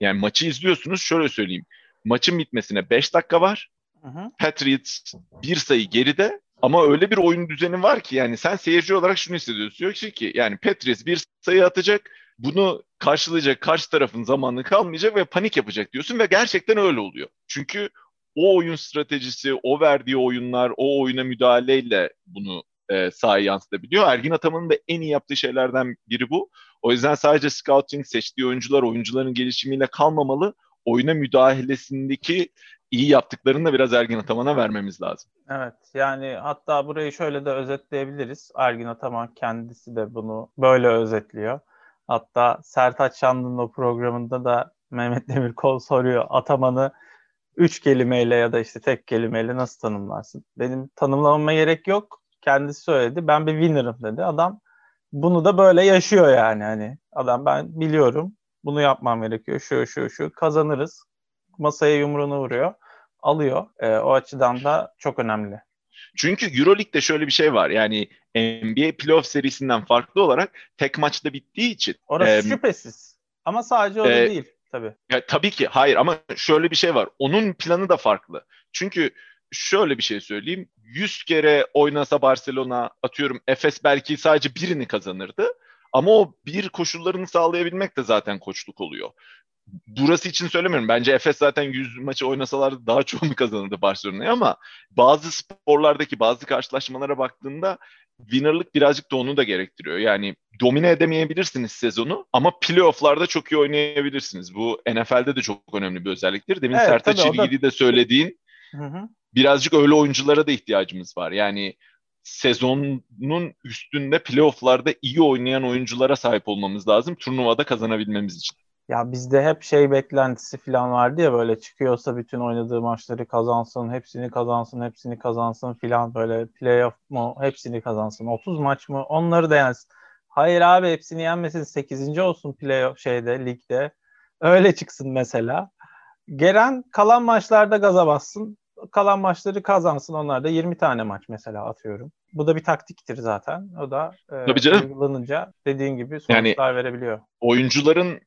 Yani maçı izliyorsunuz şöyle söyleyeyim. Maçın bitmesine 5 dakika var. Hı hı. Patriots bir sayı geride ama öyle bir oyun düzeni var ki yani sen seyirci olarak şunu hissediyorsun. Diyor ki yani Patriots bir sayı atacak bunu karşılayacak karşı tarafın zamanı kalmayacak ve panik yapacak diyorsun ve gerçekten öyle oluyor. Çünkü o oyun stratejisi, o verdiği oyunlar, o oyuna müdahaleyle bunu e, sahaya yansıtabiliyor. Ergin Ataman'ın da en iyi yaptığı şeylerden biri bu. O yüzden sadece scouting seçtiği oyuncular, oyuncuların gelişimiyle kalmamalı. Oyuna müdahalesindeki iyi yaptıklarını da biraz Ergin Ataman'a vermemiz lazım. Evet yani hatta burayı şöyle de özetleyebiliriz. Ergin Ataman kendisi de bunu böyle özetliyor. Hatta Sertaç Şanlı'nın o programında da Mehmet Demirkol soruyor Ataman'ı üç kelimeyle ya da işte tek kelimeyle nasıl tanımlarsın? Benim tanımlamama gerek yok. Kendisi söyledi. Ben bir winner'ım dedi. Adam bunu da böyle yaşıyor yani. Hani adam ben biliyorum. Bunu yapmam gerekiyor. Şu şu şu kazanırız. Masaya yumruğunu vuruyor. Alıyor. E, o açıdan da çok önemli. Çünkü Euroleague'de şöyle bir şey var. Yani NBA playoff serisinden farklı olarak tek maçta bittiği için. Orası e, şüphesiz. Ama sadece o e, değil tabii. Ya, tabii ki hayır ama şöyle bir şey var. Onun planı da farklı. Çünkü şöyle bir şey söyleyeyim. 100 kere oynasa Barcelona atıyorum Efes belki sadece birini kazanırdı. Ama o bir koşullarını sağlayabilmek de zaten koçluk oluyor burası için söylemiyorum. Bence Efes zaten 100 maçı oynasalardı daha çoğunu kazanırdı Barcelona'ya ama bazı sporlardaki bazı karşılaşmalara baktığında winner'lık birazcık da onu da gerektiriyor. Yani domine edemeyebilirsiniz sezonu ama playoff'larda çok iyi oynayabilirsiniz. Bu NFL'de de çok önemli bir özelliktir. Demin evet, Sertaç İlgili da söylediğin hı hı. birazcık öyle oyunculara da ihtiyacımız var. Yani sezonun üstünde playoff'larda iyi oynayan oyunculara sahip olmamız lazım turnuvada kazanabilmemiz için. Ya bizde hep şey beklentisi falan vardı ya böyle çıkıyorsa bütün oynadığı maçları kazansın, hepsini kazansın, hepsini kazansın filan böyle playoff mu hepsini kazansın. 30 maç mı onları da yensin. Hayır abi hepsini yenmesin 8. olsun playoff şeyde ligde. Öyle çıksın mesela. Gelen kalan maçlarda gaza bassın. Kalan maçları kazansın. Onlar da 20 tane maç mesela atıyorum. Bu da bir taktiktir zaten. O da e, Tabii canım. uygulanınca dediğin gibi sonuçlar yani, verebiliyor. Oyuncuların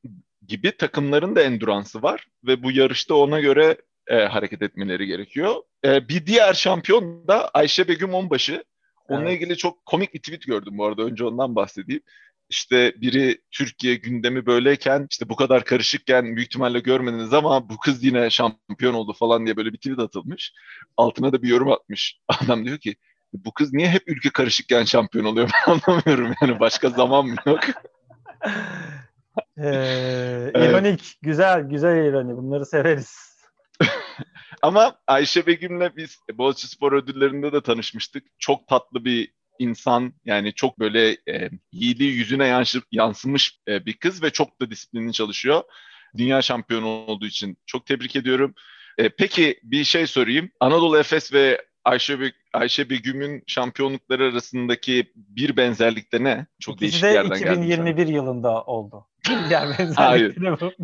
gibi takımların da enduransı var ve bu yarışta ona göre e, hareket etmeleri gerekiyor. E, bir diğer şampiyon da Ayşe Begüm Onbaşı. Onunla evet. ilgili çok komik bir tweet gördüm bu arada. Önce ondan bahsedeyim. İşte biri Türkiye gündemi böyleyken işte bu kadar karışıkken büyük ihtimalle görmediniz ama bu kız yine şampiyon oldu falan diye böyle bir tweet atılmış. Altına da bir yorum atmış. [laughs] Adam diyor ki bu kız niye hep ülke karışıkken şampiyon oluyor [laughs] ben anlamıyorum yani başka zaman mı yok? [laughs] Ee, ironik, güzel, güzel ironi. Bunları severiz. [laughs] Ama Ayşe Begüm'le biz Boğaziçi Spor Ödülleri'nde de tanışmıştık. Çok tatlı bir insan yani çok böyle e, yiğidi yüzüne yanşı, yansımış e, bir kız ve çok da disiplinli çalışıyor. Dünya şampiyonu olduğu için çok tebrik ediyorum. E, peki bir şey sorayım. Anadolu Efes ve Ayşe, Be Ayşe Begüm'ün şampiyonlukları arasındaki bir benzerlikte ne? Çok İkisi değişik de yerden 2021 geldi yılında oldu. Yani Hayır.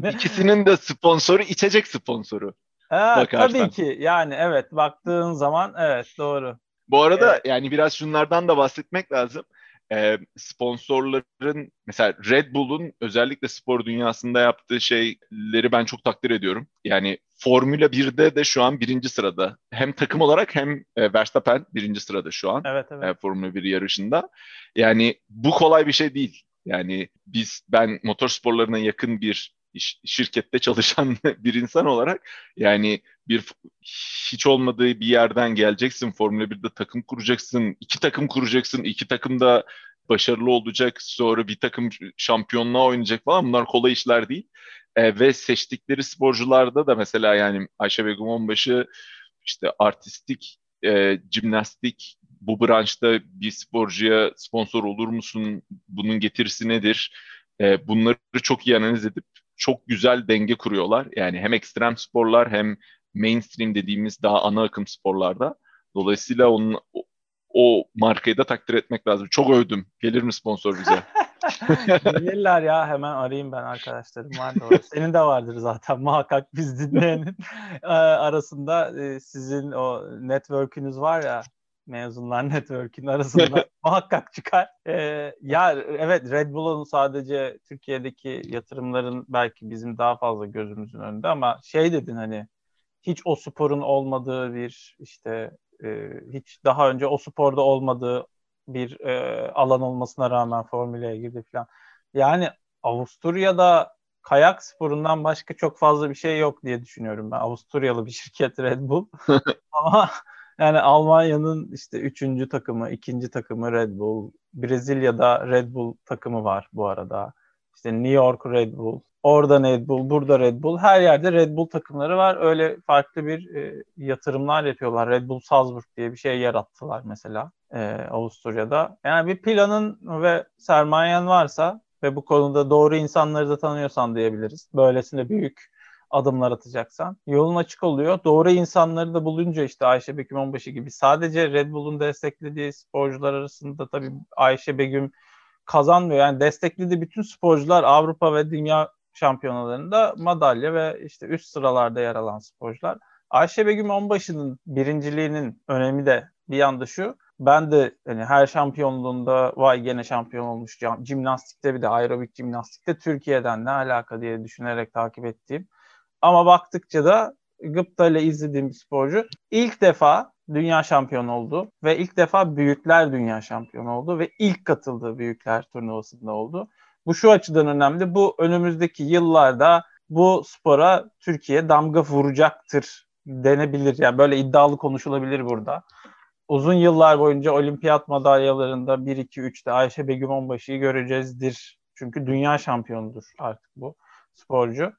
[laughs] İkisinin de sponsoru içecek sponsoru. Ha, tabii ki yani evet baktığın zaman evet doğru. Bu arada evet. yani biraz şunlardan da bahsetmek lazım e, sponsorların mesela Red Bull'un özellikle spor dünyasında yaptığı şeyleri ben çok takdir ediyorum. Yani Formula 1'de de şu an birinci sırada. Hem takım olarak hem e, Verstappen birinci sırada şu an. Evet, evet. E, Formula 1 yarışında. Yani bu kolay bir şey değil. Yani biz ben motorsporlarına yakın bir şirkette çalışan [laughs] bir insan olarak yani bir hiç olmadığı bir yerden geleceksin Formula 1'de takım kuracaksın, iki takım kuracaksın, iki takım da başarılı olacak, sonra bir takım şampiyonluğa oynayacak falan bunlar kolay işler değil. E, ve seçtikleri sporcularda da mesela yani Ayşe Begüm Onbaşı işte artistik, e, jimnastik bu branşta bir sporcuya sponsor olur musun? Bunun getirisi nedir? E, bunları çok iyi analiz edip çok güzel denge kuruyorlar. Yani hem ekstrem sporlar hem mainstream dediğimiz daha ana akım sporlarda. Dolayısıyla onun o, o markayı da takdir etmek lazım. Çok övdüm. Gelir mi sponsor bize? [laughs] [laughs] Gelirler ya hemen arayayım ben arkadaşlarım var da Senin de vardır zaten [laughs] muhakkak biz dinleyenin e, arasında e, sizin o network'ünüz var ya mezunlar [laughs] network'ün arasında [laughs] muhakkak çıkar. Ee, ya evet Red Bull'un sadece Türkiye'deki yatırımların belki bizim daha fazla gözümüzün önünde ama şey dedin hani hiç o sporun olmadığı bir işte e, hiç daha önce o sporda olmadığı bir e, alan olmasına rağmen Formüla'ya girdi falan. Yani Avusturya'da kayak sporundan başka çok fazla bir şey yok diye düşünüyorum ben. Avusturyalı bir şirket Red Bull. [laughs] Ama yani Almanya'nın işte üçüncü takımı, ikinci takımı Red Bull. Brezilya'da Red Bull takımı var bu arada. İşte New York Red Bull. Orada Red Bull, burada Red Bull. Her yerde Red Bull takımları var. Öyle farklı bir e, yatırımlar yapıyorlar. Red Bull Salzburg diye bir şey yarattılar mesela e, Avusturya'da. Yani bir planın ve sermayen varsa ve bu konuda doğru insanları da tanıyorsan diyebiliriz. Böylesine büyük adımlar atacaksan yolun açık oluyor. Doğru insanları da bulunca işte Ayşe Begüm Onbaşı gibi sadece Red Bull'un desteklediği sporcular arasında tabii Ayşe Begüm kazanmıyor. Yani desteklediği bütün sporcular Avrupa ve dünya şampiyonalarında madalya ve işte üst sıralarda yer alan sporcular. Ayşe Begüm Onbaşı'nın birinciliğinin önemi de bir yanda şu. Ben de hani her şampiyonluğunda vay gene şampiyon olmuş. Jimnastikte bir de aerobik jimnastikte Türkiye'den ne alaka diye düşünerek takip ettiğim. Ama baktıkça da Gıpta ile izlediğim bir sporcu ilk defa dünya şampiyonu oldu ve ilk defa büyükler dünya şampiyonu oldu ve ilk katıldığı büyükler turnuvasında oldu. Bu şu açıdan önemli. Bu önümüzdeki yıllarda bu spora Türkiye damga vuracaktır denebilir. Yani böyle iddialı konuşulabilir burada. Uzun yıllar boyunca olimpiyat madalyalarında 1 2 3'te Ayşe Begüm Onbaşı'yı göreceğizdir. Çünkü dünya şampiyonudur artık bu sporcu.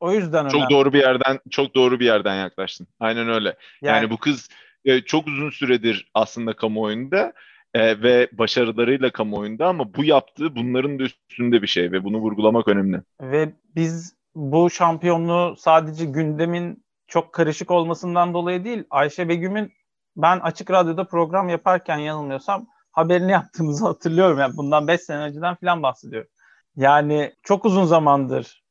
O yüzden çok önemli. doğru bir yerden çok doğru bir yerden yaklaştın. Aynen öyle. Yani, yani bu kız e, çok uzun süredir aslında kamuoyunda e, ve başarılarıyla kamuoyunda ama bu yaptığı bunların da üstünde bir şey ve bunu vurgulamak önemli. Ve biz bu şampiyonluğu sadece gündemin çok karışık olmasından dolayı değil, Ayşe Begüm'ün ben Açık Radyo'da program yaparken yanılmıyorsam haberini yaptığımızı hatırlıyorum. Yani bundan 5 sene önceden falan bahsediyorum. Yani çok uzun zamandır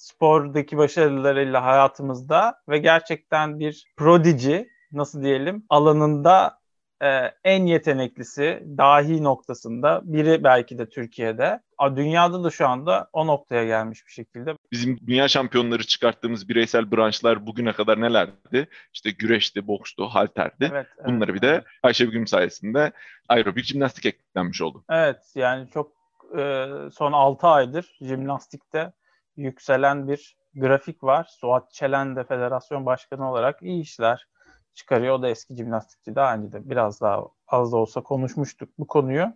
spordaki başarılarıyla hayatımızda ve gerçekten bir prodigy nasıl diyelim alanında e, en yeteneklisi dahi noktasında biri belki de Türkiye'de. Dünyada da şu anda o noktaya gelmiş bir şekilde. Bizim dünya şampiyonları çıkarttığımız bireysel branşlar bugüne kadar nelerdi? İşte güreşti, bokstu, halterdi. Evet, evet, Bunları bir de Ayşe Bugün sayesinde aerobik jimnastik eklenmiş oldu. Evet yani çok e, son 6 aydır jimnastikte yükselen bir grafik var. Suat Çelen de federasyon başkanı olarak iyi işler çıkarıyor. O da eski jimnastikçi. Daha önce de biraz daha az da olsa konuşmuştuk bu konuyu.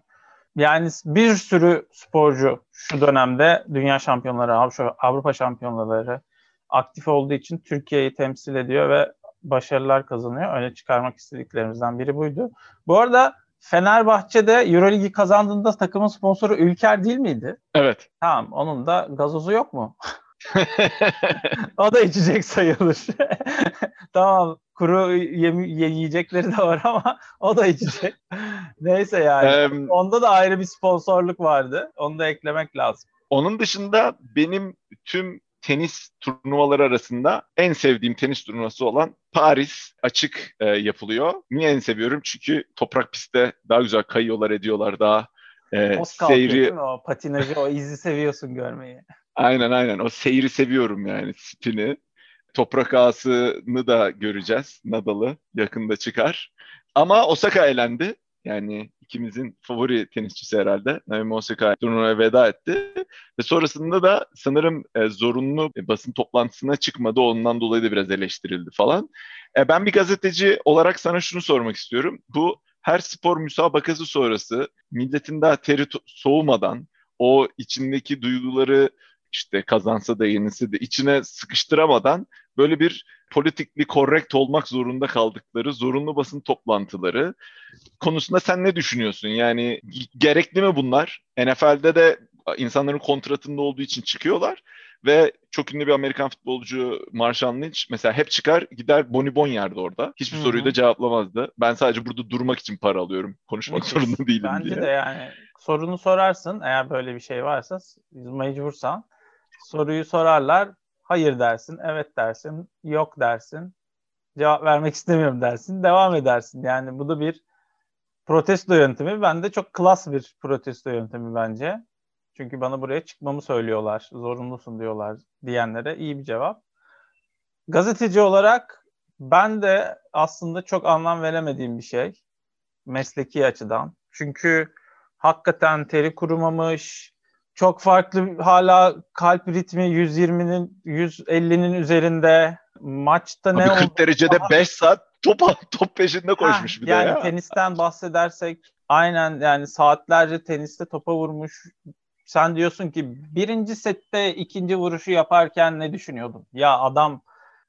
Yani bir sürü sporcu şu dönemde dünya şampiyonları, Avrupa şampiyonları aktif olduğu için Türkiye'yi temsil ediyor ve başarılar kazanıyor. Öne çıkarmak istediklerimizden biri buydu. Bu arada Fenerbahçe'de Euroligi kazandığında takımın sponsoru Ülker değil miydi? Evet. Tamam. Onun da gazozu yok mu? [laughs] o da içecek sayılır. [laughs] tamam kuru yem, yiyecekleri de var ama o da içecek. Neyse yani. Um, Onda da ayrı bir sponsorluk vardı. Onu da eklemek lazım. Onun dışında benim tüm tenis turnuvaları arasında en sevdiğim tenis turnuvası olan Paris açık e, yapılıyor. Niye en seviyorum? Çünkü toprak pistte daha güzel kayıyorlar, ediyorlar daha e, seyri... O patinajı, o izi seviyorsun görmeyi. [laughs] Aynen aynen. O seyri seviyorum yani spini. Toprak ağasını da göreceğiz. Nadal'ı yakında çıkar. Ama Osaka elendi. Yani ikimizin favori tenisçisi herhalde. Naomi Osaka turnuvaya veda etti. Ve sonrasında da sanırım e, zorunlu e, basın toplantısına çıkmadı. Ondan dolayı da biraz eleştirildi falan. E, ben bir gazeteci olarak sana şunu sormak istiyorum. Bu her spor müsabakası sonrası milletin daha teri soğumadan o içindeki duyguları işte kazansa da yenilse de içine sıkıştıramadan böyle bir politikli korrekt olmak zorunda kaldıkları zorunlu basın toplantıları konusunda sen ne düşünüyorsun? Yani gerekli mi bunlar? NFL'de de insanların kontratında olduğu için çıkıyorlar ve çok ünlü bir Amerikan futbolcu Marshawn Lynch mesela hep çıkar gider bonibon yerdi orada. Hiçbir Hı-hı. soruyu da cevaplamazdı. Ben sadece burada durmak için para alıyorum. Konuşmak zorunda değilim Bence diye. Bence de yani sorunu sorarsın eğer böyle bir şey varsa mecbursan soruyu sorarlar hayır dersin, evet dersin, yok dersin, cevap vermek [laughs] istemiyorum dersin, devam edersin. Yani bu da bir protesto yöntemi. Ben de çok klas bir protesto yöntemi bence. Çünkü bana buraya çıkmamı söylüyorlar, zorunlusun diyorlar diyenlere iyi bir cevap. Gazeteci olarak ben de aslında çok anlam veremediğim bir şey mesleki açıdan. Çünkü hakikaten teri kurumamış, çok farklı hala kalp ritmi 120'nin 150'nin üzerinde maçta Abi ne 40 oldu? derecede 5 saat top top peşinde koşmuş ha, bir yani de ya. Yani tenisten bahsedersek aynen yani saatlerce teniste topa vurmuş. Sen diyorsun ki birinci sette ikinci vuruşu yaparken ne düşünüyordun? Ya adam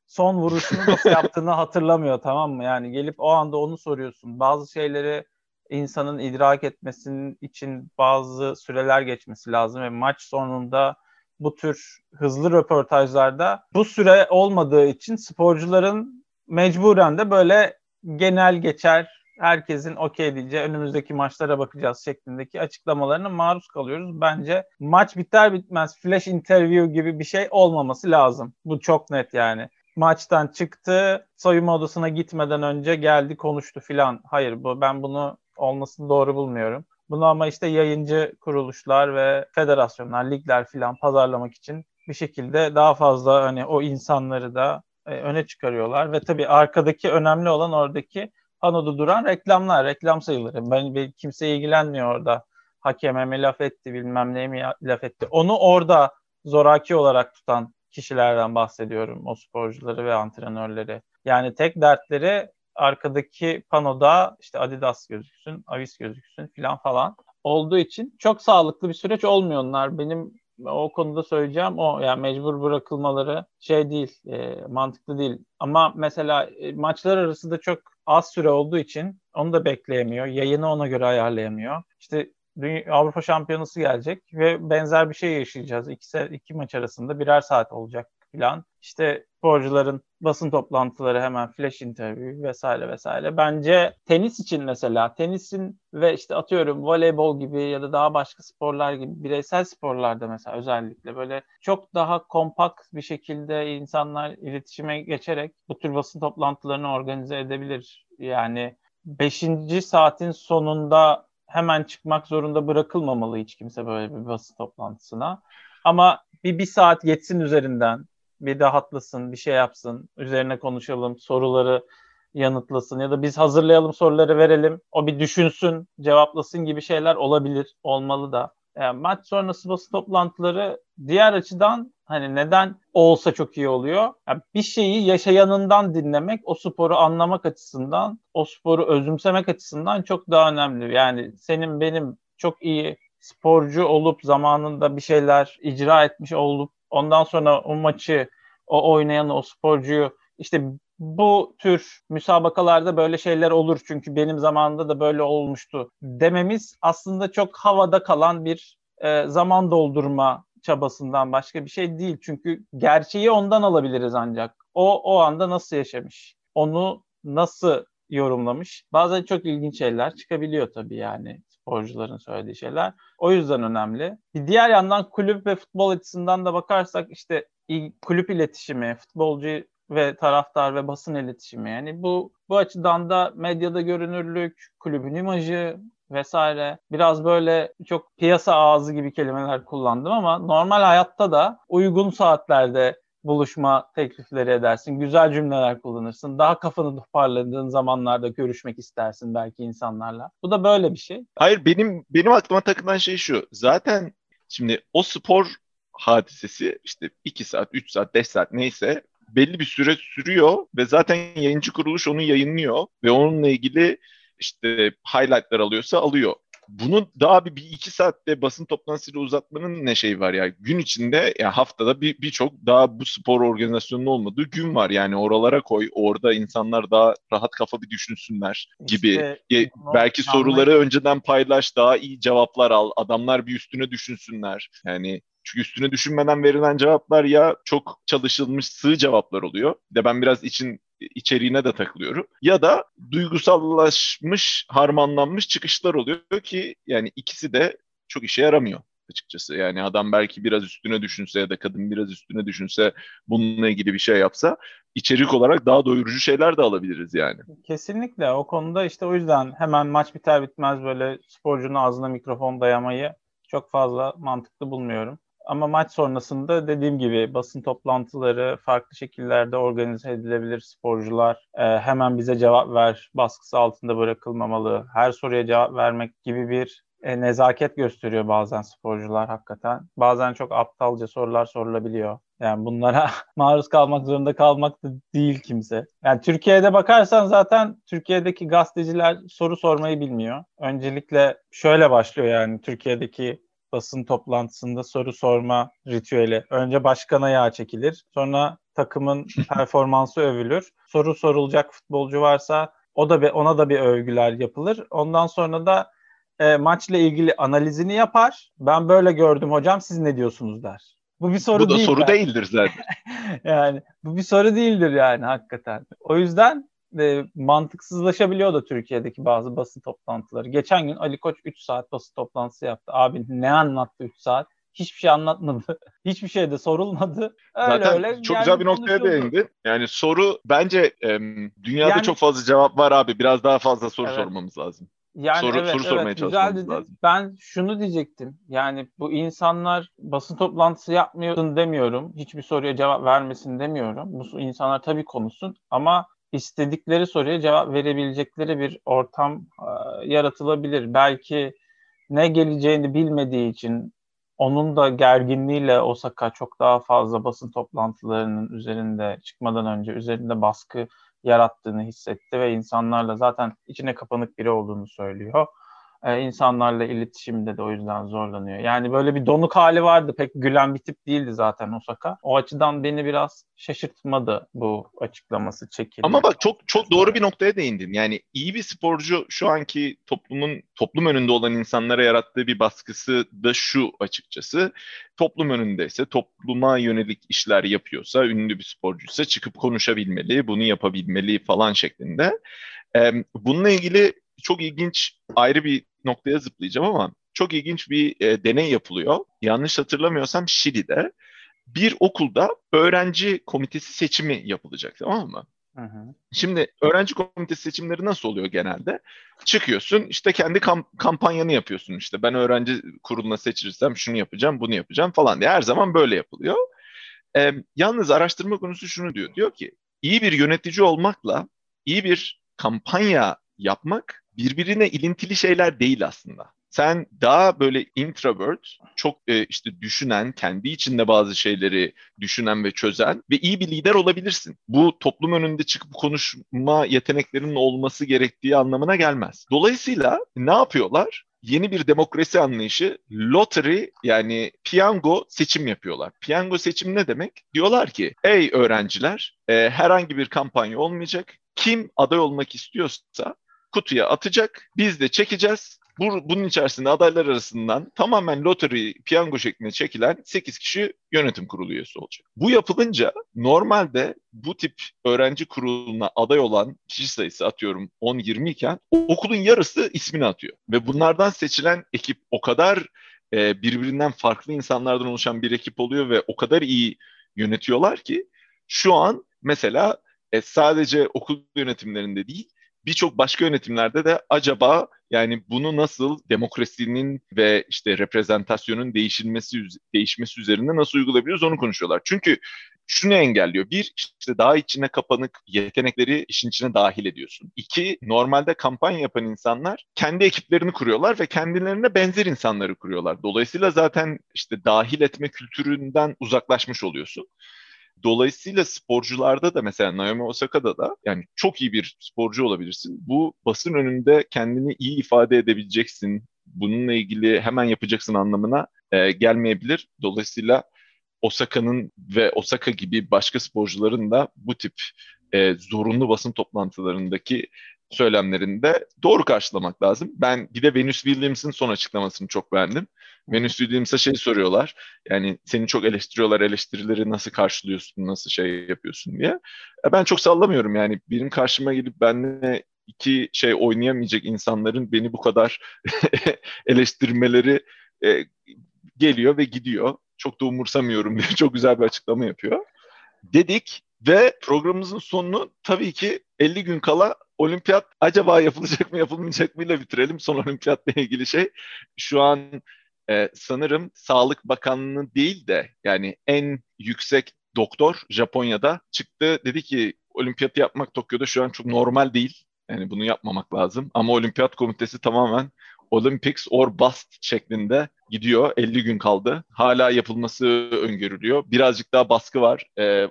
son vuruşunu nasıl [laughs] yaptığını hatırlamıyor tamam mı? Yani gelip o anda onu soruyorsun. Bazı şeyleri insanın idrak etmesinin için bazı süreler geçmesi lazım ve maç sonunda bu tür hızlı röportajlarda bu süre olmadığı için sporcuların mecburen de böyle genel geçer herkesin okey diyeceği önümüzdeki maçlara bakacağız şeklindeki açıklamalarına maruz kalıyoruz. Bence maç biter bitmez flash interview gibi bir şey olmaması lazım. Bu çok net yani maçtan çıktı, soyunma odasına gitmeden önce geldi konuştu filan. Hayır bu ben bunu olmasını doğru bulmuyorum. Bunu ama işte yayıncı kuruluşlar ve federasyonlar, ligler filan pazarlamak için bir şekilde daha fazla hani o insanları da e, öne çıkarıyorlar ve tabii arkadaki önemli olan oradaki panoda duran reklamlar, reklam sayıları. Ben, ben kimse ilgilenmiyor orada. Hakeme mi laf etti, bilmem ne mi laf etti. Onu orada zoraki olarak tutan kişilerden bahsediyorum. O sporcuları ve antrenörleri. Yani tek dertleri arkadaki panoda işte Adidas gözüksün, Avis gözüksün filan falan olduğu için çok sağlıklı bir süreç olmuyor onlar. Benim o konuda söyleyeceğim o yani mecbur bırakılmaları şey değil, e, mantıklı değil. Ama mesela e, maçlar arasında çok az süre olduğu için onu da bekleyemiyor. Yayını ona göre ayarlayamıyor. İşte Dünya, Avrupa Şampiyonası gelecek ve benzer bir şey yaşayacağız. İki, iki maç arasında birer saat olacak falan. İşte sporcuların basın toplantıları hemen flash interview vesaire vesaire. Bence tenis için mesela tenisin ve işte atıyorum voleybol gibi ya da daha başka sporlar gibi bireysel sporlarda mesela özellikle böyle çok daha kompakt bir şekilde insanlar iletişime geçerek bu tür basın toplantılarını organize edebilir. Yani 5. saatin sonunda hemen çıkmak zorunda bırakılmamalı hiç kimse böyle bir basın toplantısına. Ama bir, bir saat geçsin üzerinden bir rahatlasın, bir şey yapsın, üzerine konuşalım, soruları yanıtlasın ya da biz hazırlayalım soruları verelim, o bir düşünsün, cevaplasın gibi şeyler olabilir, olmalı da. Yani maç sonrası basın toplantıları diğer açıdan hani neden olsa çok iyi oluyor? Yani bir şeyi yaşayanından dinlemek, o sporu anlamak açısından, o sporu özümsemek açısından çok daha önemli. Yani senin benim çok iyi sporcu olup zamanında bir şeyler icra etmiş olup ondan sonra o maçı, o oynayan o sporcuyu işte bu tür müsabakalarda böyle şeyler olur çünkü benim zamanımda da böyle olmuştu dememiz aslında çok havada kalan bir e, zaman doldurma çabasından başka bir şey değil. Çünkü gerçeği ondan alabiliriz ancak. O o anda nasıl yaşamış? Onu nasıl yorumlamış? Bazen çok ilginç şeyler çıkabiliyor tabii yani sporcuların söylediği şeyler. O yüzden önemli. Bir diğer yandan kulüp ve futbol açısından da bakarsak işte kulüp iletişimi, futbolcu ve taraftar ve basın iletişimi yani bu bu açıdan da medyada görünürlük, kulübün imajı vesaire biraz böyle çok piyasa ağzı gibi kelimeler kullandım ama normal hayatta da uygun saatlerde buluşma teklifleri edersin. Güzel cümleler kullanırsın. Daha kafanı toparladığın zamanlarda görüşmek istersin belki insanlarla. Bu da böyle bir şey. Hayır benim benim aklıma takılan şey şu. Zaten şimdi o spor hadisesi işte 2 saat, 3 saat, 5 saat neyse belli bir süre sürüyor ve zaten yayıncı kuruluş onu yayınlıyor ve onunla ilgili işte highlightlar alıyorsa alıyor bunu daha bir, bir iki saatte basın toplantısıyla uzatmanın ne şey var ya? Gün içinde ya haftada bir birçok daha bu spor organizasyonunun olmadığı gün var. Yani oralara koy orada insanlar daha rahat kafa bir düşünsünler gibi. İşte, ya, belki soruları önceden paylaş daha iyi cevaplar al. Adamlar bir üstüne düşünsünler. Yani çünkü üstüne düşünmeden verilen cevaplar ya çok çalışılmış sığ cevaplar oluyor. Bir de ben biraz için içeriğine de takılıyorum. Ya da duygusallaşmış, harmanlanmış çıkışlar oluyor ki yani ikisi de çok işe yaramıyor açıkçası. Yani adam belki biraz üstüne düşünse ya da kadın biraz üstüne düşünse bununla ilgili bir şey yapsa içerik olarak daha doyurucu şeyler de alabiliriz yani. Kesinlikle o konuda işte o yüzden hemen maç biter bitmez böyle sporcunun ağzına mikrofon dayamayı çok fazla mantıklı bulmuyorum. Ama maç sonrasında dediğim gibi basın toplantıları farklı şekillerde organize edilebilir. Sporcular e, hemen bize cevap ver baskısı altında bırakılmamalı. Her soruya cevap vermek gibi bir e, nezaket gösteriyor bazen sporcular hakikaten. Bazen çok aptalca sorular sorulabiliyor. Yani bunlara [laughs] maruz kalmak zorunda kalmak da değil kimse. Yani Türkiye'de bakarsan zaten Türkiye'deki gazeteciler soru sormayı bilmiyor. Öncelikle şöyle başlıyor yani Türkiye'deki basın toplantısında soru sorma ritüeli. Önce başkana yağ çekilir. Sonra takımın [laughs] performansı övülür. Soru sorulacak futbolcu varsa o da bir, ona da bir övgüler yapılır. Ondan sonra da e, maçla ilgili analizini yapar. Ben böyle gördüm hocam siz ne diyorsunuz der. Bu bir soru bu da değil soru yani. değildir zaten. [laughs] yani bu bir soru değildir yani hakikaten. O yüzden e, mantıksızlaşabiliyor da Türkiye'deki bazı basın toplantıları. Geçen gün Ali Koç 3 saat basın toplantısı yaptı. Abi ne anlattı 3 saat? Hiçbir şey anlatmadı. [laughs] Hiçbir şey de sorulmadı. Öyle Zaten öyle çok güzel bir noktaya değindi. Yani soru bence e, dünyada yani, çok fazla cevap var abi. Biraz daha fazla soru evet. sormamız lazım. Yani soru, evet, soru evet, sormaya güzel lazım. Ben şunu diyecektim. Yani bu insanlar basın toplantısı yapmıyorsun demiyorum. Hiçbir soruya cevap vermesin demiyorum. Bu insanlar tabii konuşsun ama istedikleri soruya cevap verebilecekleri bir ortam e, yaratılabilir. Belki ne geleceğini bilmediği için onun da gerginliğiyle Osaka çok daha fazla basın toplantılarının üzerinde çıkmadan önce üzerinde baskı yarattığını hissetti ve insanlarla zaten içine kapanık biri olduğunu söylüyor e, insanlarla iletişimde de o yüzden zorlanıyor. Yani böyle bir donuk hali vardı. Pek gülen bir tip değildi zaten Osaka. O açıdan beni biraz şaşırtmadı bu açıklaması çekildi. Ama bak çok çok doğru bir noktaya değindin. Yani iyi bir sporcu şu anki toplumun toplum önünde olan insanlara yarattığı bir baskısı da şu açıkçası. Toplum önündeyse, topluma yönelik işler yapıyorsa, ünlü bir sporcuysa çıkıp konuşabilmeli, bunu yapabilmeli falan şeklinde. Bununla ilgili çok ilginç ayrı bir noktaya zıplayacağım ama çok ilginç bir e, deney yapılıyor. Yanlış hatırlamıyorsam Şili'de bir okulda öğrenci komitesi seçimi yapılacak tamam mı? Hı hı. Şimdi öğrenci komitesi seçimleri nasıl oluyor genelde? Çıkıyorsun işte kendi kamp- kampanyanı yapıyorsun işte ben öğrenci kuruluna seçilirsem şunu yapacağım bunu yapacağım falan diye her zaman böyle yapılıyor. Ee, yalnız araştırma konusu şunu diyor diyor ki iyi bir yönetici olmakla iyi bir kampanya yapmak birbirine ilintili şeyler değil aslında. Sen daha böyle introvert, çok e, işte düşünen, kendi içinde bazı şeyleri düşünen ve çözen ve iyi bir lider olabilirsin. Bu toplum önünde çıkıp konuşma yeteneklerinin olması gerektiği anlamına gelmez. Dolayısıyla ne yapıyorlar? yeni bir demokrasi anlayışı lottery yani piyango seçim yapıyorlar. Piyango seçim ne demek? Diyorlar ki ey öğrenciler e, herhangi bir kampanya olmayacak. Kim aday olmak istiyorsa kutuya atacak. Biz de çekeceğiz. Bu, bunun içerisinde adaylar arasından tamamen lottery, piyango şeklinde çekilen 8 kişi yönetim kurulu üyesi olacak. Bu yapılınca normalde bu tip öğrenci kuruluna aday olan kişi sayısı atıyorum 10-20 iken okulun yarısı ismini atıyor. Ve bunlardan seçilen ekip o kadar e, birbirinden farklı insanlardan oluşan bir ekip oluyor ve o kadar iyi yönetiyorlar ki şu an mesela e, sadece okul yönetimlerinde değil birçok başka yönetimlerde de acaba yani bunu nasıl demokrasinin ve işte reprezentasyonun değişilmesi değişmesi üzerinde nasıl uygulayabiliriz onu konuşuyorlar. Çünkü şunu engelliyor. Bir, işte daha içine kapanık yetenekleri işin içine dahil ediyorsun. İki, normalde kampanya yapan insanlar kendi ekiplerini kuruyorlar ve kendilerine benzer insanları kuruyorlar. Dolayısıyla zaten işte dahil etme kültüründen uzaklaşmış oluyorsun. Dolayısıyla sporcularda da mesela Naomi Osaka'da da yani çok iyi bir sporcu olabilirsin. Bu basın önünde kendini iyi ifade edebileceksin. Bununla ilgili hemen yapacaksın anlamına e, gelmeyebilir. Dolayısıyla Osaka'nın ve Osaka gibi başka sporcuların da bu tip e, zorunlu basın toplantılarındaki söylemlerinde doğru karşılamak lazım. Ben bir de Venus Williams'ın son açıklamasını çok beğendim. Venus Williams'a şey soruyorlar. Yani seni çok eleştiriyorlar. Eleştirileri nasıl karşılıyorsun, nasıl şey yapıyorsun diye. E ben çok sallamıyorum yani. Benim karşıma gelip benimle iki şey oynayamayacak insanların beni bu kadar [laughs] eleştirmeleri e, geliyor ve gidiyor. Çok da umursamıyorum diye [laughs] çok güzel bir açıklama yapıyor. Dedik ve programımızın sonunu tabii ki 50 gün kala olimpiyat acaba yapılacak mı yapılmayacak mı ile bitirelim. Son olimpiyatla ilgili şey şu an e, sanırım Sağlık Bakanlığı değil de yani en yüksek doktor Japonya'da çıktı. Dedi ki olimpiyatı yapmak Tokyo'da şu an çok normal değil. Yani bunu yapmamak lazım. Ama olimpiyat komitesi tamamen Olympics or bust şeklinde gidiyor. 50 gün kaldı. Hala yapılması öngörülüyor. Birazcık daha baskı var e,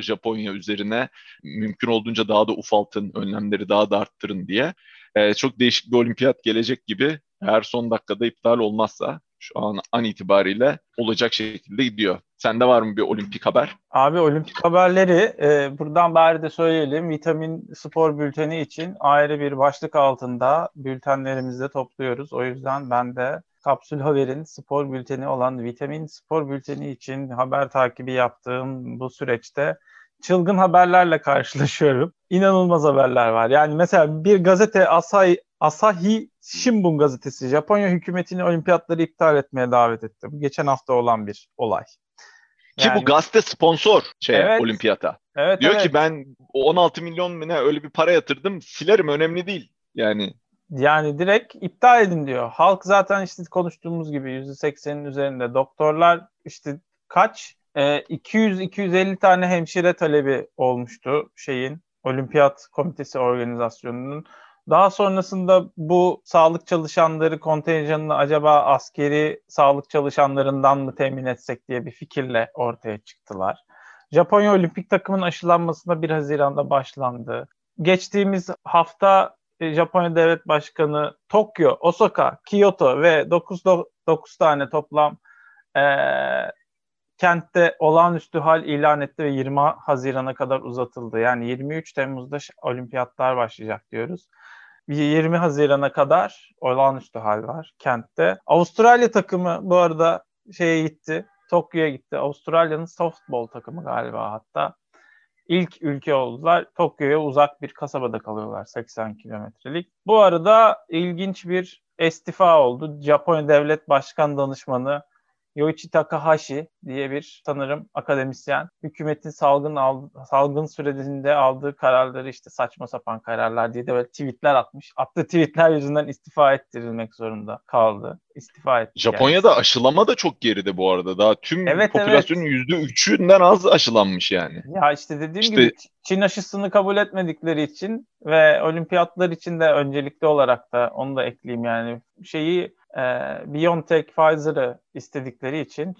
Japonya üzerine. Mümkün olduğunca daha da ufaltın, önlemleri daha da arttırın diye. E, çok değişik bir olimpiyat gelecek gibi. Eğer son dakikada iptal olmazsa şu an an itibariyle olacak şekilde gidiyor. Sende var mı bir olimpik haber? Abi olimpik haberleri e, buradan bari de söyleyelim. Vitamin spor bülteni için ayrı bir başlık altında bültenlerimizde topluyoruz. O yüzden ben de Kapsül Haber'in spor bülteni olan Vitamin Spor Bülteni için haber takibi yaptığım bu süreçte çılgın haberlerle karşılaşıyorum. İnanılmaz haberler var. Yani mesela bir gazete Asahi, Asahi Shimbun gazetesi Japonya hükümetini olimpiyatları iptal etmeye davet etti. Bu geçen hafta olan bir olay. Ki yani, bu gazete sponsor şey evet, olimpiyata. Evet, Diyor evet. ki ben 16 milyon mu ne öyle bir para yatırdım silerim önemli değil. Yani yani direkt iptal edin diyor. Halk zaten işte konuştuğumuz gibi %80'in üzerinde. Doktorlar işte kaç? Ee, 200-250 tane hemşire talebi olmuştu şeyin Olimpiyat Komitesi organizasyonunun. Daha sonrasında bu sağlık çalışanları kontenjanını acaba askeri sağlık çalışanlarından mı temin etsek diye bir fikirle ortaya çıktılar. Japonya Olimpik takımın aşılanmasına 1 Haziran'da başlandı. Geçtiğimiz hafta e, Japonya Devlet Başkanı Tokyo, Osaka, Kyoto ve 9, 9 tane toplam e, kentte olağanüstü hal ilan etti ve 20 Haziran'a kadar uzatıldı. Yani 23 Temmuz'da olimpiyatlar başlayacak diyoruz. 20 Haziran'a kadar olağanüstü hal var kentte. Avustralya takımı bu arada şeye gitti. Tokyo'ya gitti. Avustralya'nın softball takımı galiba hatta ilk ülke oldular. Tokyo'ya uzak bir kasabada kalıyorlar 80 kilometrelik. Bu arada ilginç bir istifa oldu. Japonya Devlet Başkan Danışmanı Yoichi Takahashi diye bir sanırım akademisyen hükümetin salgın aldı, salgın sürecinde aldığı kararları işte saçma sapan kararlar diye de böyle tweetler atmış. Attığı tweetler yüzünden istifa ettirilmek zorunda kaldı. İstifa etti. Japonya'da yani. aşılama da çok geride bu arada. Daha tüm evet, popülasyonun yüzde evet. üçünden az aşılanmış yani. Ya işte dediğim işte... gibi Çin aşısını kabul etmedikleri için ve olimpiyatlar için de öncelikli olarak da onu da ekleyeyim yani şeyi e, BioNTech, Pfizer'ı istedikleri için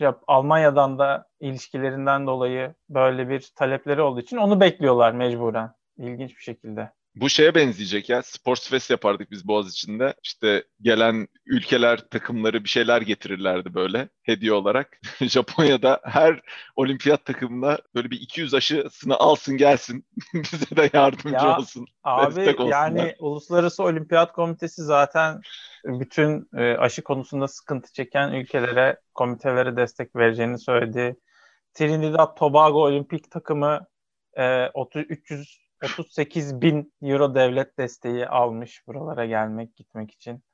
Almanya'dan da ilişkilerinden dolayı böyle bir talepleri olduğu için onu bekliyorlar mecburen. İlginç bir şekilde. Bu şeye benzeyecek ya. Sports Fest yapardık biz Boğaz içinde. İşte gelen ülkeler, takımları bir şeyler getirirlerdi böyle hediye olarak. [laughs] Japonya'da her olimpiyat takımına böyle bir 200 aşısını alsın gelsin. [laughs] Bize de yardımcı ya, olsun. Abi yani Uluslararası Olimpiyat Komitesi zaten bütün e, aşı konusunda sıkıntı çeken ülkelere, komitelere destek vereceğini söyledi. Trinidad Tobago olimpik takımı e, 30, 338 bin euro devlet desteği almış buralara gelmek gitmek için.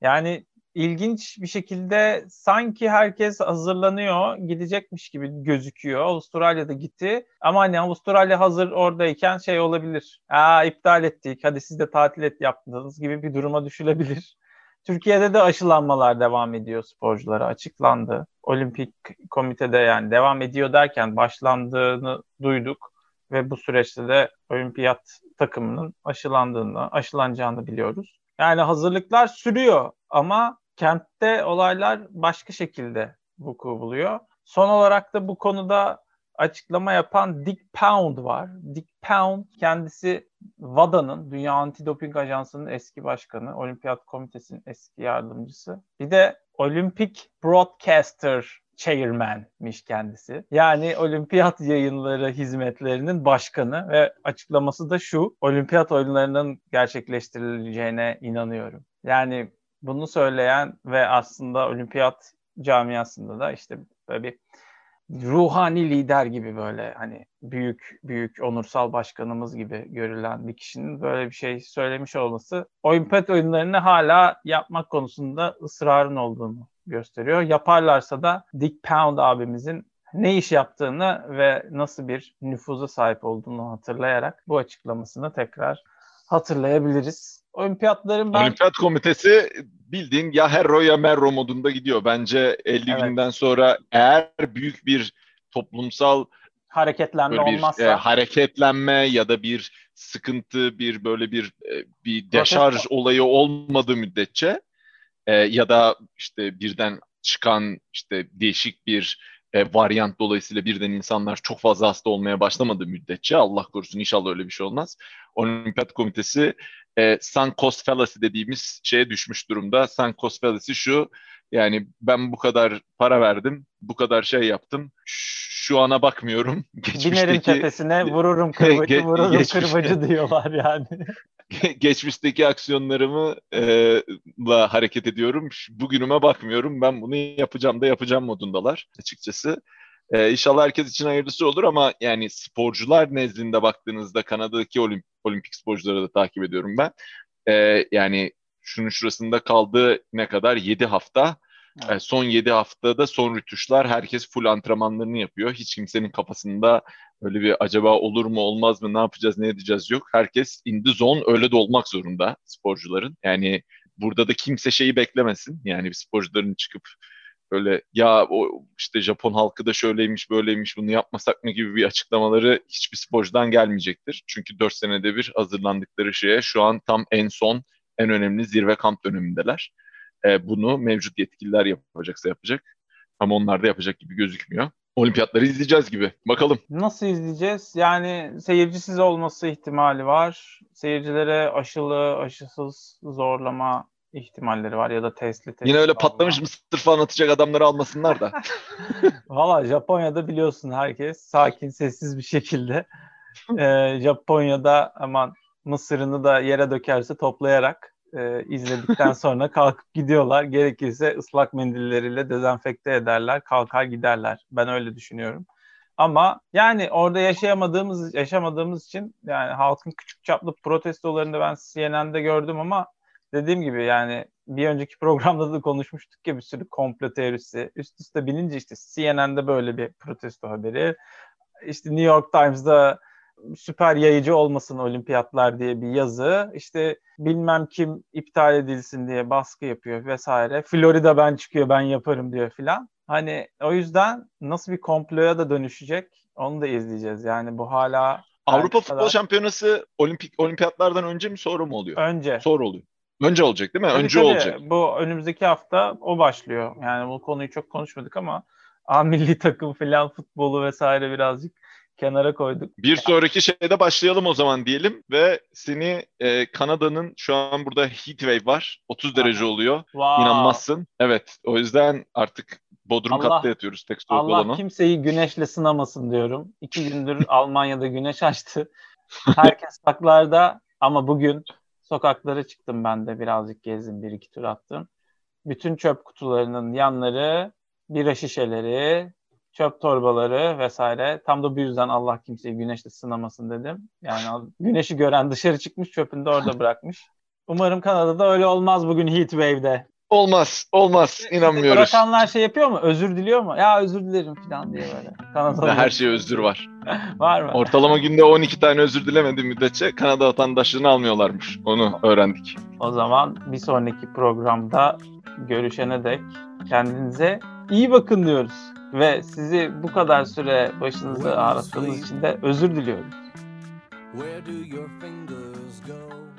Yani ilginç bir şekilde sanki herkes hazırlanıyor, gidecekmiş gibi gözüküyor. Avustralya'da gitti ama hani Avustralya hazır oradayken şey olabilir. Aa iptal ettik, hadi siz de tatil et yaptınız gibi bir duruma düşülebilir. [laughs] Türkiye'de de aşılanmalar devam ediyor sporculara açıklandı. Olimpik komitede yani devam ediyor derken başlandığını duyduk ve bu süreçte de olimpiyat takımının aşılandığını, aşılanacağını biliyoruz. Yani hazırlıklar sürüyor ama kentte olaylar başka şekilde vuku buluyor. Son olarak da bu konuda açıklama yapan Dick Pound var. Dick Pound kendisi WADA'nın, Dünya Antidoping Ajansı'nın eski başkanı, Olimpiyat Komitesi'nin eski yardımcısı. Bir de Olimpik Broadcaster Chairman'miş kendisi. Yani olimpiyat yayınları hizmetlerinin başkanı ve açıklaması da şu. Olimpiyat oyunlarının gerçekleştirileceğine inanıyorum. Yani bunu söyleyen ve aslında olimpiyat camiasında da işte böyle bir ruhani lider gibi böyle hani büyük büyük onursal başkanımız gibi görülen bir kişinin böyle bir şey söylemiş olması olimpiyat oyunlarını hala yapmak konusunda ısrarın olduğunu gösteriyor. Yaparlarsa da Dick Pound abimizin ne iş yaptığını ve nasıl bir nüfuza sahip olduğunu hatırlayarak bu açıklamasını tekrar hatırlayabiliriz. Olimpiyatların ben... Olimpiyat komitesi bildiğin ya Herro ya Merro modunda gidiyor. Bence 50 evet. günden sonra eğer büyük bir toplumsal hareketlenme bir, olmazsa e, hareketlenme ya da bir sıkıntı bir böyle bir e, bir deşarj olayı olmadığı müddetçe e, ya da işte birden çıkan işte değişik bir e, varyant dolayısıyla birden insanlar çok fazla hasta olmaya başlamadığı müddetçe Allah korusun inşallah öyle bir şey olmaz. Olimpiyat Komitesi e, sunk cost fallacy dediğimiz şeye düşmüş durumda. Sunk cost fallacy şu yani ben bu kadar para verdim, bu kadar şey yaptım. Şu ana bakmıyorum. [laughs] Geçmişteki... Binerim tepesine vururum kırbacı, ge- vururum geçmişte... kırbacı [laughs] diyorlar yani. geçmişteki aksiyonlarımı e, la hareket ediyorum. Bugünüme bakmıyorum. Ben bunu yapacağım da yapacağım modundalar açıkçası. E, inşallah herkes için hayırlısı olur ama yani sporcular nezdinde baktığınızda Kanada'daki olimp olimpik sporcuları da takip ediyorum ben. E, yani şunun şurasında kaldı ne kadar? 7 hafta. Evet. E, son 7 haftada son rütuşlar herkes full antrenmanlarını yapıyor. Hiç kimsenin kafasında öyle bir acaba olur mu olmaz mı ne yapacağız ne edeceğiz yok. Herkes in the zone öyle de olmak zorunda sporcuların. Yani burada da kimse şeyi beklemesin. Yani sporcuların çıkıp böyle ya o işte Japon halkı da şöyleymiş böyleymiş bunu yapmasak mı gibi bir açıklamaları hiçbir sporcudan gelmeyecektir. Çünkü 4 senede bir hazırlandıkları şeye şu an tam en son en önemli zirve kamp dönemindeler. E, bunu mevcut yetkililer yapacaksa yapacak ama onlar da yapacak gibi gözükmüyor. Olimpiyatları izleyeceğiz gibi. Bakalım. Nasıl izleyeceğiz? Yani seyircisiz olması ihtimali var. Seyircilere aşılı, aşısız zorlama ihtimalleri var ya da testli testli. Yine öyle patlamış mısır falan atacak adamları almasınlar da. [laughs] Valla Japonya'da biliyorsun herkes sakin sessiz bir şekilde ee, [laughs] Japonya'da aman mısırını da yere dökerse toplayarak e, izledikten sonra kalkıp gidiyorlar. Gerekirse ıslak mendilleriyle dezenfekte ederler, kalkar giderler. Ben öyle düşünüyorum. Ama yani orada yaşayamadığımız yaşamadığımız için yani halkın küçük çaplı protestolarını ben CNN'de gördüm ama dediğim gibi yani bir önceki programda da konuşmuştuk ya bir sürü komplo teorisi. Üst üste binince işte CNN'de böyle bir protesto haberi. İşte New York Times'da süper yayıcı olmasın olimpiyatlar diye bir yazı. İşte bilmem kim iptal edilsin diye baskı yapıyor vesaire. Florida ben çıkıyor ben yaparım diyor filan. Hani o yüzden nasıl bir komploya da dönüşecek onu da izleyeceğiz. Yani bu hala Avrupa Futbol kadar... Şampiyonası olimpik olimpiyatlardan önce mi sonra mı oluyor? Önce. Sonra oluyor. Önce olacak değil mi? Tabii, Önce tabii. olacak. Bu önümüzdeki hafta o başlıyor. Yani bu konuyu çok konuşmadık ama A milli takım falan futbolu vesaire birazcık kenara koyduk. Bir sonraki şeyde başlayalım o zaman diyelim ve seni e, Kanada'nın şu an burada heat wave var. 30 derece oluyor. Wow. İnanmazsın. Evet. O yüzden artık Bodrum Allah, katta yatıyoruz tek soğuk Allah olanı. kimseyi güneşle sınamasın diyorum. İki gündür [laughs] Almanya'da güneş açtı. Herkes [laughs] saklarda ama bugün Sokaklara çıktım ben de birazcık gezdim, bir iki tur attım. Bütün çöp kutularının yanları, bira şişeleri, çöp torbaları vesaire. Tam da bu yüzden Allah kimseyi güneşte sınamasın dedim. Yani güneşi gören dışarı çıkmış çöpünü de orada bırakmış. Umarım Kanada'da öyle olmaz bugün Heat Wave'de. Olmaz, olmaz. İnanmıyoruz. Bırakanlar şey yapıyor mu? Özür diliyor mu? Ya özür dilerim falan diye böyle. Kanada'da her şey özür var. [laughs] var mı? Ortalama günde 12 tane özür dilemediği müddetçe Kanada vatandaşlığını almıyorlarmış. Onu öğrendik. O zaman bir sonraki programda görüşene dek kendinize iyi bakın diyoruz. Ve sizi bu kadar süre başınızı ağrıttığımız için de özür diliyoruz. Where do your fingers go?